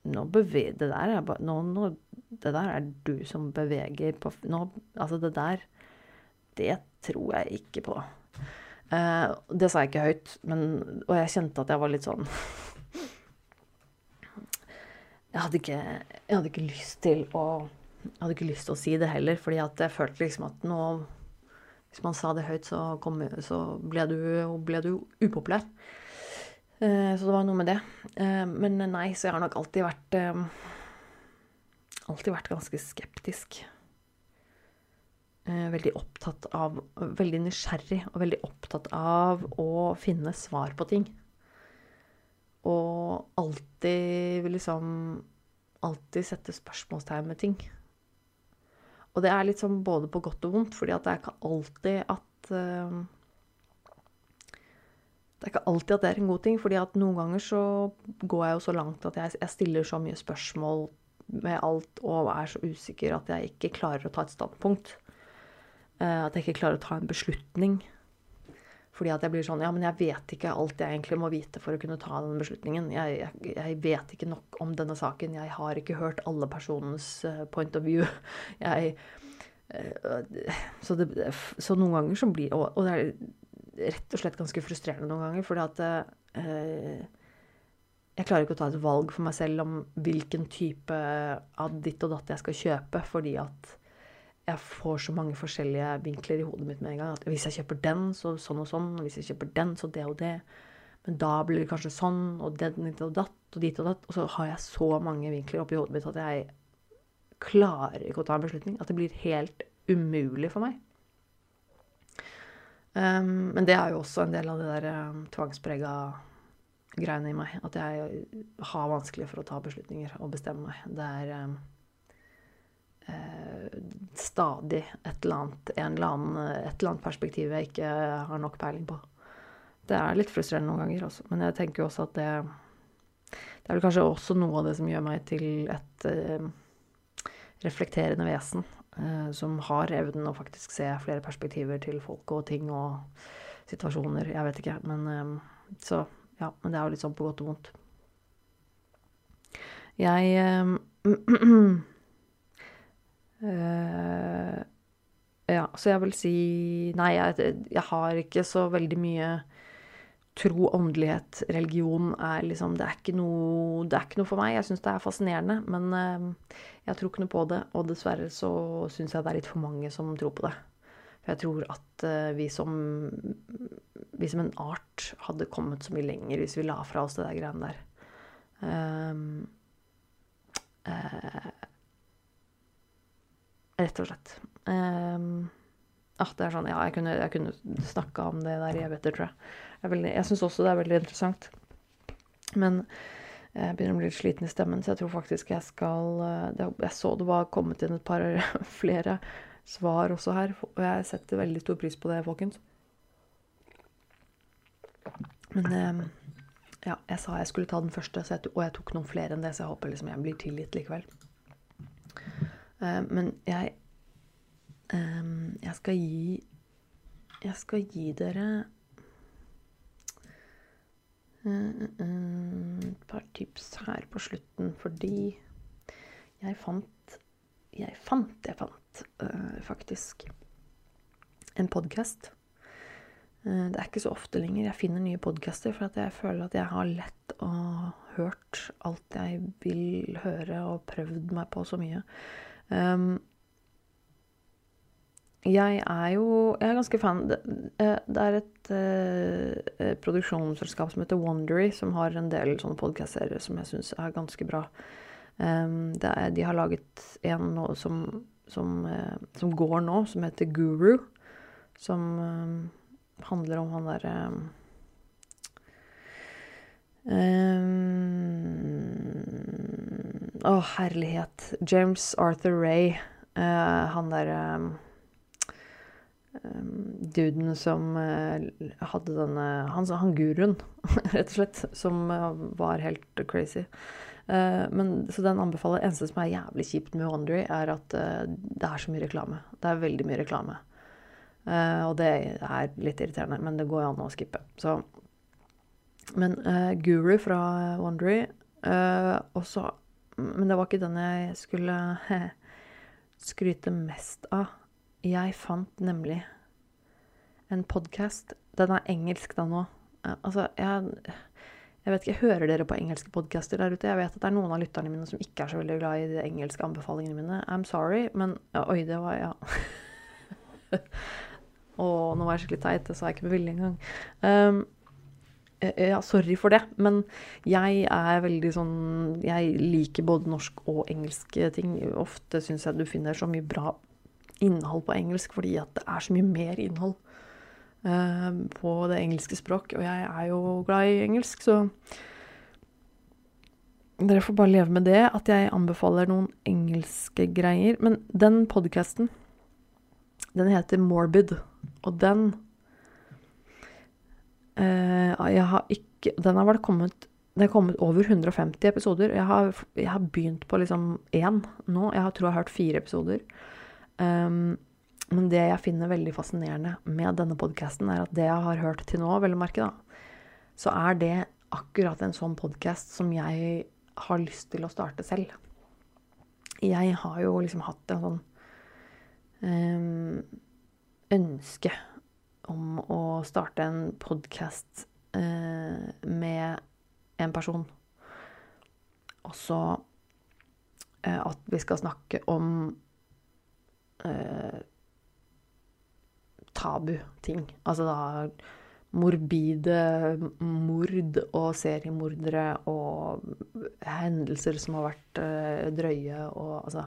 nå beveger Det der er bare nå, nå, Det der er du som beveger på nå, Altså, det der Det tror jeg ikke på. Eh, det sa jeg ikke høyt, men, og jeg kjente at jeg var litt sånn jeg hadde, ikke, jeg hadde ikke lyst til å jeg hadde ikke lyst til å si det heller, fordi jeg følte liksom at nå Hvis man sa det høyt, så, kom, så ble, du, ble, du, upopulær. Eh, så det var noe med det. Eh, men nei, så jeg har nok alltid vært eh, Alltid vært ganske skeptisk. Veldig opptatt av Veldig nysgjerrig og veldig opptatt av å finne svar på ting. Og alltid liksom Alltid sette spørsmålstegn med ting. Og det er litt sånn både på godt og vondt, fordi det er ikke alltid at uh, Det er ikke alltid at det er en god ting, fordi at noen ganger så går jeg jo så langt at jeg, jeg stiller så mye spørsmål med alt og er så usikker at jeg ikke klarer å ta et standpunkt. Uh, at jeg ikke klarer å ta en beslutning. Fordi at jeg blir sånn Ja, men jeg vet ikke alt jeg egentlig må vite for å kunne ta den beslutningen. Jeg, jeg, jeg vet ikke nok om denne saken. Jeg har ikke hørt alle personens uh, point of view. Jeg uh, så, det, så, noen ganger så blir og, det er rett og slett ganske frustrerende noen ganger, fordi at uh, jeg klarer ikke å ta et valg for meg selv om hvilken type av ditt og datt jeg skal kjøpe, fordi at jeg får så mange forskjellige vinkler i hodet mitt med en gang. At hvis jeg kjøper den, så sånn og sånn. Og hvis jeg kjøper den, så det og det. Men da blir det kanskje sånn, og den og datt og dit og datt. Og så har jeg så mange vinkler oppi hodet mitt at jeg klarer ikke å ta en beslutning. At det blir helt umulig for meg. Um, men det er jo også en del av det der um, tvangsprega greiene i meg. At jeg har vanskelig for å ta beslutninger og bestemme meg. Det er um, stadig et eller, annet, eller annen, et eller annet perspektiv jeg ikke har nok peiling på. Det er litt frustrerende noen ganger også, men jeg tenker jo også at det Det er vel kanskje også noe av det som gjør meg til et eh, reflekterende vesen. Eh, som har evnen å faktisk se flere perspektiver til folk og ting og situasjoner. Jeg vet ikke. Men eh, så ja, men det er jo litt sånn på godt og vondt. Jeg eh, Uh, ja, så jeg vil si Nei, jeg, jeg, har ikke så veldig mye tro, åndelighet, religion er liksom Det er ikke noe, er ikke noe for meg. Jeg syns det er fascinerende, men uh, jeg tror ikke noe på det. Og dessverre så syns jeg det er litt for mange som tror på det. For jeg tror at uh, vi som vi som en art hadde kommet så mye lenger hvis vi la fra oss det der greiene der. Um, uh, rett og slett. Um, ah, det er sånn, ja, jeg kunne, jeg kunne snakka om det der i evigheter, tror jeg. Jeg, jeg syns også det er veldig interessant. Men jeg begynner å bli litt sliten i stemmen, så jeg tror faktisk jeg skal eh, Jeg så det var kommet inn et par flere svar også her, og jeg setter veldig stor pris på det, folkens. Men eh, ja, jeg sa jeg skulle ta den første, jeg, og jeg tok noen flere enn det, så jeg håper liksom jeg blir tilgitt likevel. Eh, men jeg Jeg skal gi Jeg skal gi dere et par tips her på slutten, fordi jeg fant Jeg fant, jeg fant faktisk en podkast. Det er ikke så ofte lenger jeg finner nye podkaster, for jeg føler at jeg har lett og hørt alt jeg vil høre, og prøvd meg på så mye. Um, jeg er jo Jeg er ganske fan Det, eh, er et uh, produksjonsselskap som heter Wondery, som har en del sånne podkast-serier som jeg syns er ganske bra. Um, er, de har laget en som, som, uh, som, går nå, som heter Guru. Som um, handler om han derre Å, herlighet. James Arthur Ray. Uh, han derre um, duden som uh, hadde denne Han, han guruen, rett og slett, som uh, var helt crazy. Uh, men, så den anbefaler eneste som er jævlig kjipt med Wondery, er at det er så mye reklame. Det er veldig mye reklame. og det er litt irriterende, men det går jo an å skippe. Så Men Guru fra Wondery også Men det var ikke den jeg skulle skryte mest av. Jeg fant nemlig en podkast. Den er engelsk da nå. Altså, jeg, jeg vet ikke, Hører dere på engelske podcaster der ute? Jeg vet at det er noen av lytterne mine som ikke er så veldig glad i de engelske anbefalingene mine. I'm sorry, men ja, Oi, det var Ja. Å, nå var jeg skikkelig teit. Det sa jeg ikke med vilje engang. Um, ja, sorry for det, men jeg er veldig sånn Jeg liker både norsk og engelsk ting. Ofte syns jeg du finner så mye bra innhold på engelsk fordi at det er så mye mer innhold uh, på det engelske språk. Og jeg er jo glad i engelsk, så dere får bare leve med det, at jeg anbefaler noen engelske greier. Men den podkasten, den heter Morbid, og den Jeg har ikke Den har vel kommet det er kommet over 150 episoder. Jeg har, jeg har begynt på liksom én nå. Jeg tror jeg har hørt fire episoder. Um, men det jeg finner veldig fascinerende med denne podkasten, er at det jeg har hørt til nå, vel å merke, da, så er det akkurat en sånn podkast som jeg har lyst til å starte selv. Jeg har jo liksom hatt en sånn um, ønske om å starte en podkast eh, med en person. Og så eh, at vi skal snakke om eh, tabu-ting. Altså da morbide mord og seriemordere og hendelser som har vært eh, drøye og altså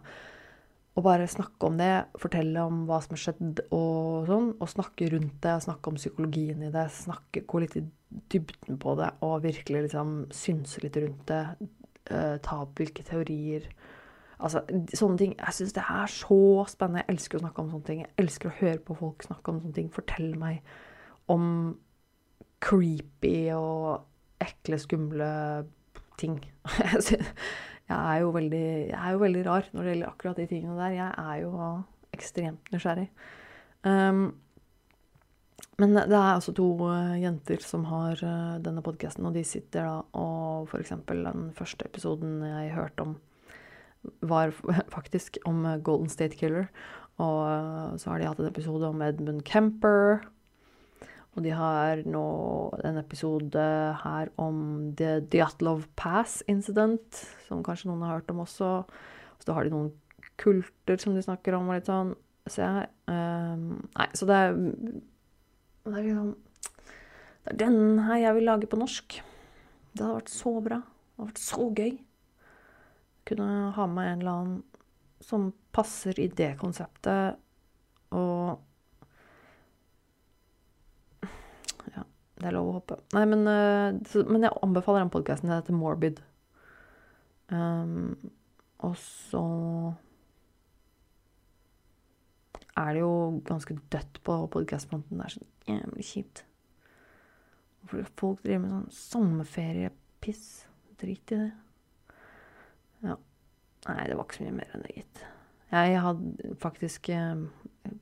Å bare snakke om det, fortelle om hva som har skjedd og sånn, og snakke rundt det, snakke om psykologien i det, snakke, gå litt i dybden på det og virkelig liksom synse litt rundt det, eh, ta opp hvilke teorier Altså, sånne ting. Jeg syns det er så spennende. Jeg elsker å snakke om sånne ting. Jeg elsker å høre på folk snakke om sånne ting. Fortelle meg om creepy og ekle, skumle ting. jeg, er jo veldig, jeg er jo veldig rar når det gjelder akkurat de tingene der. Jeg er jo ekstremt nysgjerrig. Um, men det er altså to uh, jenter som har uh, denne podkasten, og de sitter da og f.eks. den første episoden jeg hørte om var faktisk om eh, Golden State Killer. Og eh, så har de hatt en episode om Edmund Kemper. Og de har nå en episode her om The Dyatlov Pass Incident, som kanskje noen har hørt om også. Så da har de noen kulter som de snakker om, og litt sånn. Så jeg um, Nei, så det er Det er liksom Det er den her jeg vil lage på norsk. Det hadde vært så bra. Det hadde vært så gøy. Kunne ha med en eller annen som passer i det konseptet, og Ja, det er lov å håpe. Nei, men, så, men jeg anbefaler den podkasten. Den heter Morbid. Um, og så er det jo ganske dødt på podkastfronten. Det er så jævlig kjipt. Folk driver med sånn sommerferiepiss. Drit i det. Ja. Nei, det var ikke så mye mer enn det, gitt. Jeg hadde faktisk eh, eh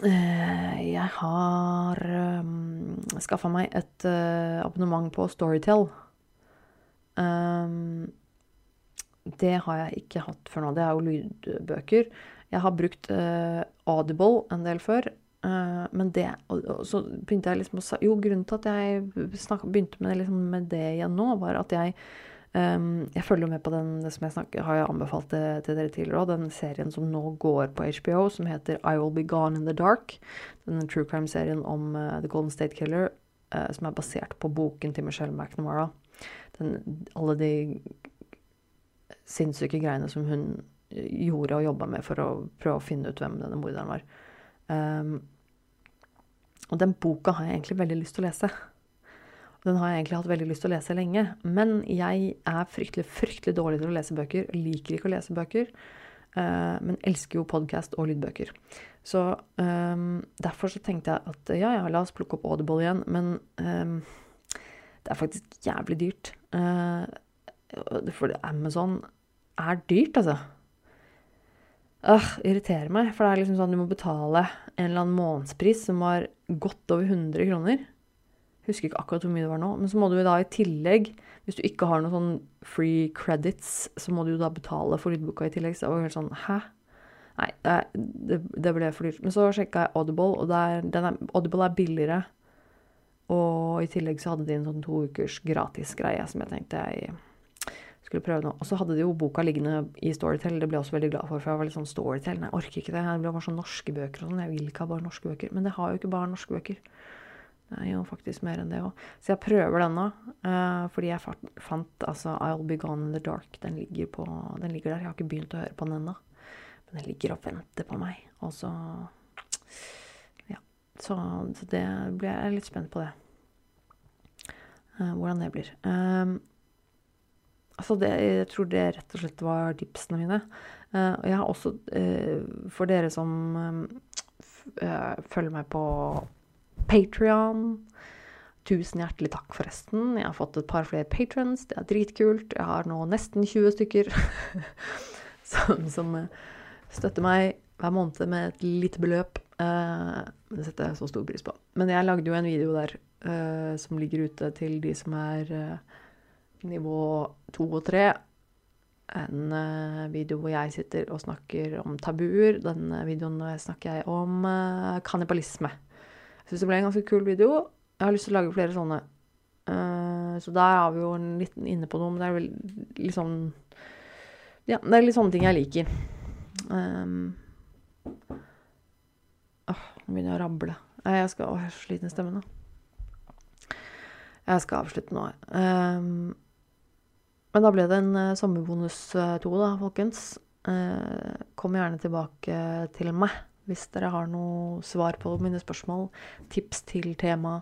Jeg har um, eh, skaffa meg et uh, abonnement på Storytel. Um, det har jeg ikke hatt før nå. Det er jo lydbøker. Jeg har brukt uh, Audible en del før. Uh, men det og, og, så begynte jeg liksom å Jo, grunnen til at jeg snak, begynte med, liksom, med, det igjen nå, var at jeg um, Jeg følger med på den som jeg snakker, har jeg anbefalt det til dere tidligere òg, den serien som nå går på HBO, som heter I Will Be Gone in the Dark. Den true crime-serien om uh, The Golden State Killer, som er basert på boken til Michelle McNamara. Den, alle de sinnssyke greiene som hun gjorde og jobba med for å prøve å finne ut hvem denne morderen var. Um, og den boka har jeg egentlig veldig lyst til å lese. Den har jeg egentlig hatt veldig lyst til å lese lenge. Men jeg er fryktelig fryktelig dårlig til å lese bøker. Liker ikke å lese bøker. Uh, men elsker jo podkast og lydbøker. Så um, derfor så tenkte jeg at ja, ja, la oss plukke opp Audible igjen. Men um, det er faktisk jævlig dyrt. Uh, for Amazon er dyrt, altså. Øh, irriterer meg. For det er liksom sånn du må betale en eller annen månedspris som var godt over 100 kroner. Husker ikke akkurat hvor mye det var nå. Men så må du da i tillegg, hvis du ikke har noen sånn free credits, så må du jo da betale for lydboka i tillegg. Så det var helt sånn Hæ? Nei, det, det ble for dyrt. Men så sjekka jeg Audible, og er, er, Audible er billigere. Og i tillegg så hadde de en sånn to ukers gratis greie som jeg tenkte jeg skulle prøve nå. Og så hadde de jo boka liggende i Storytel. Det ble jeg også veldig glad for, for jeg var litt sånn Storytel. Nei, jeg orker ikke det. Det blir bare sånn norske bøker og sånn. Jeg vil ikke ha bare norske bøker. Men det har jo ikke bare norske bøker. Det er jo faktisk mer enn det òg. Så jeg prøver den nå. Uh, fordi jeg fant altså I'll Be Gone in the Dark. Den ligger, på, den ligger der. Jeg har ikke begynt å høre på den ennå. Men den ligger og venter på meg. Og så Ja. Så, så det blir jeg litt spent på det. Uh, hvordan det blir. Um, Altså det, jeg tror det rett og slett var tipsene mine. Uh, jeg har også, for dere som følger meg på Patrion Tusen hjertelig takk, forresten. Jeg har fått et par flere patrons. Det er dritkult. Jeg har nå nesten 20 stykker som, som støtter meg hver måned med et lite beløp. det setter jeg så stor pris på. Men jeg lagde jo en video der som ligger ute til de som er nivå to og tre. En video hvor jeg sitter og snakker om tabuer. Denne videoen snakker jeg om kannibalisme. Syns det ble en ganske kul video. Jeg har lyst til å lage flere sånne. Uh, så der er vi jo litt inne på noe, men det er vel litt sånn Ja, det er litt sånne ting jeg liker. Um, nå begynner jeg å rable. Jeg skal, Å, jeg er så sliten i stemmen nå. Jeg skal avslutte nå. Um, men da ble det en uh, sommerbonus uh, to, da, folkens. Uh, kom gjerne tilbake til meg hvis dere har noe svar på mine spørsmål, tips til tema,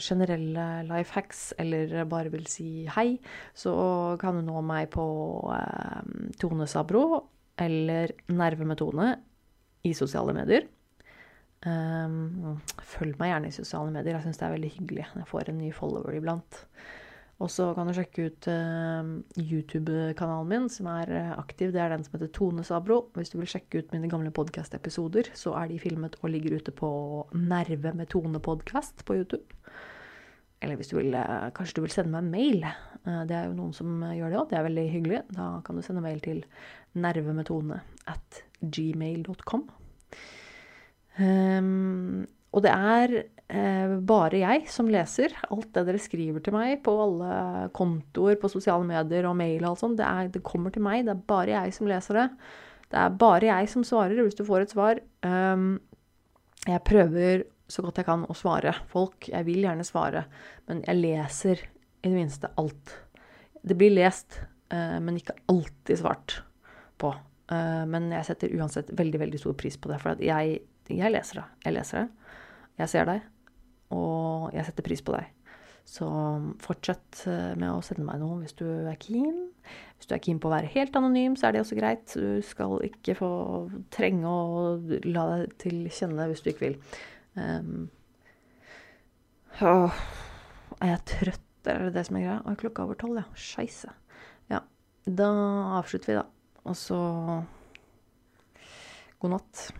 generelle life hacks, eller bare vil si hei, så kan du nå meg på Tone Sabro eller Nerve med Tone i sosiale medier. Um, følg meg gjerne i sosiale medier. Jeg syns det er veldig hyggelig. Jeg får en ny follower iblant. Og så kan du sjekke ut uh, YouTube-kanalen min, som er uh, aktiv. Det er den som heter Tone Sabro. Hvis du vil sjekke ut mine gamle podkast-episoder, så er de filmet og ligger ute på Nerve med Tone podkast på YouTube. Eller hvis du vil, uh, kanskje du vil sende meg en mail. det er jo noen som gjør det òg. Det er veldig hyggelig. Da kan du sende mail til nervemetone at gmail.com. Um, ehm, og det er eh, bare jeg som leser alt det dere skriver til meg på alle kontoer på sosiale medier og mail og alt sånt. Det, det, kommer til meg. Det er bare jeg som leser det. Det er bare jeg som svarer hvis du får et svar. Um, jeg prøver så godt jeg kan å svare folk. Jeg vil gjerne svare, men jeg leser i det minste alt. Det blir lest, uh, men ikke alltid svart på. Uh, men jeg setter uansett veldig, veldig stor pris på det, for jeg, jeg leser det. Jeg leser det. Jeg ser deg, og jeg setter pris på deg. Så fortsett eh, med å sende meg noe hvis du er keen. Hvis du er keen på å være helt anonym, så er det også greit. Du skal ikke få trenge å la deg til kjenne hvis du ikke vil. Um, er jeg trøtt, er det det som er greia? Å, klokka er over tolv, ja. Scheisse. Ja. Da avslutter vi, da. Og så God natt.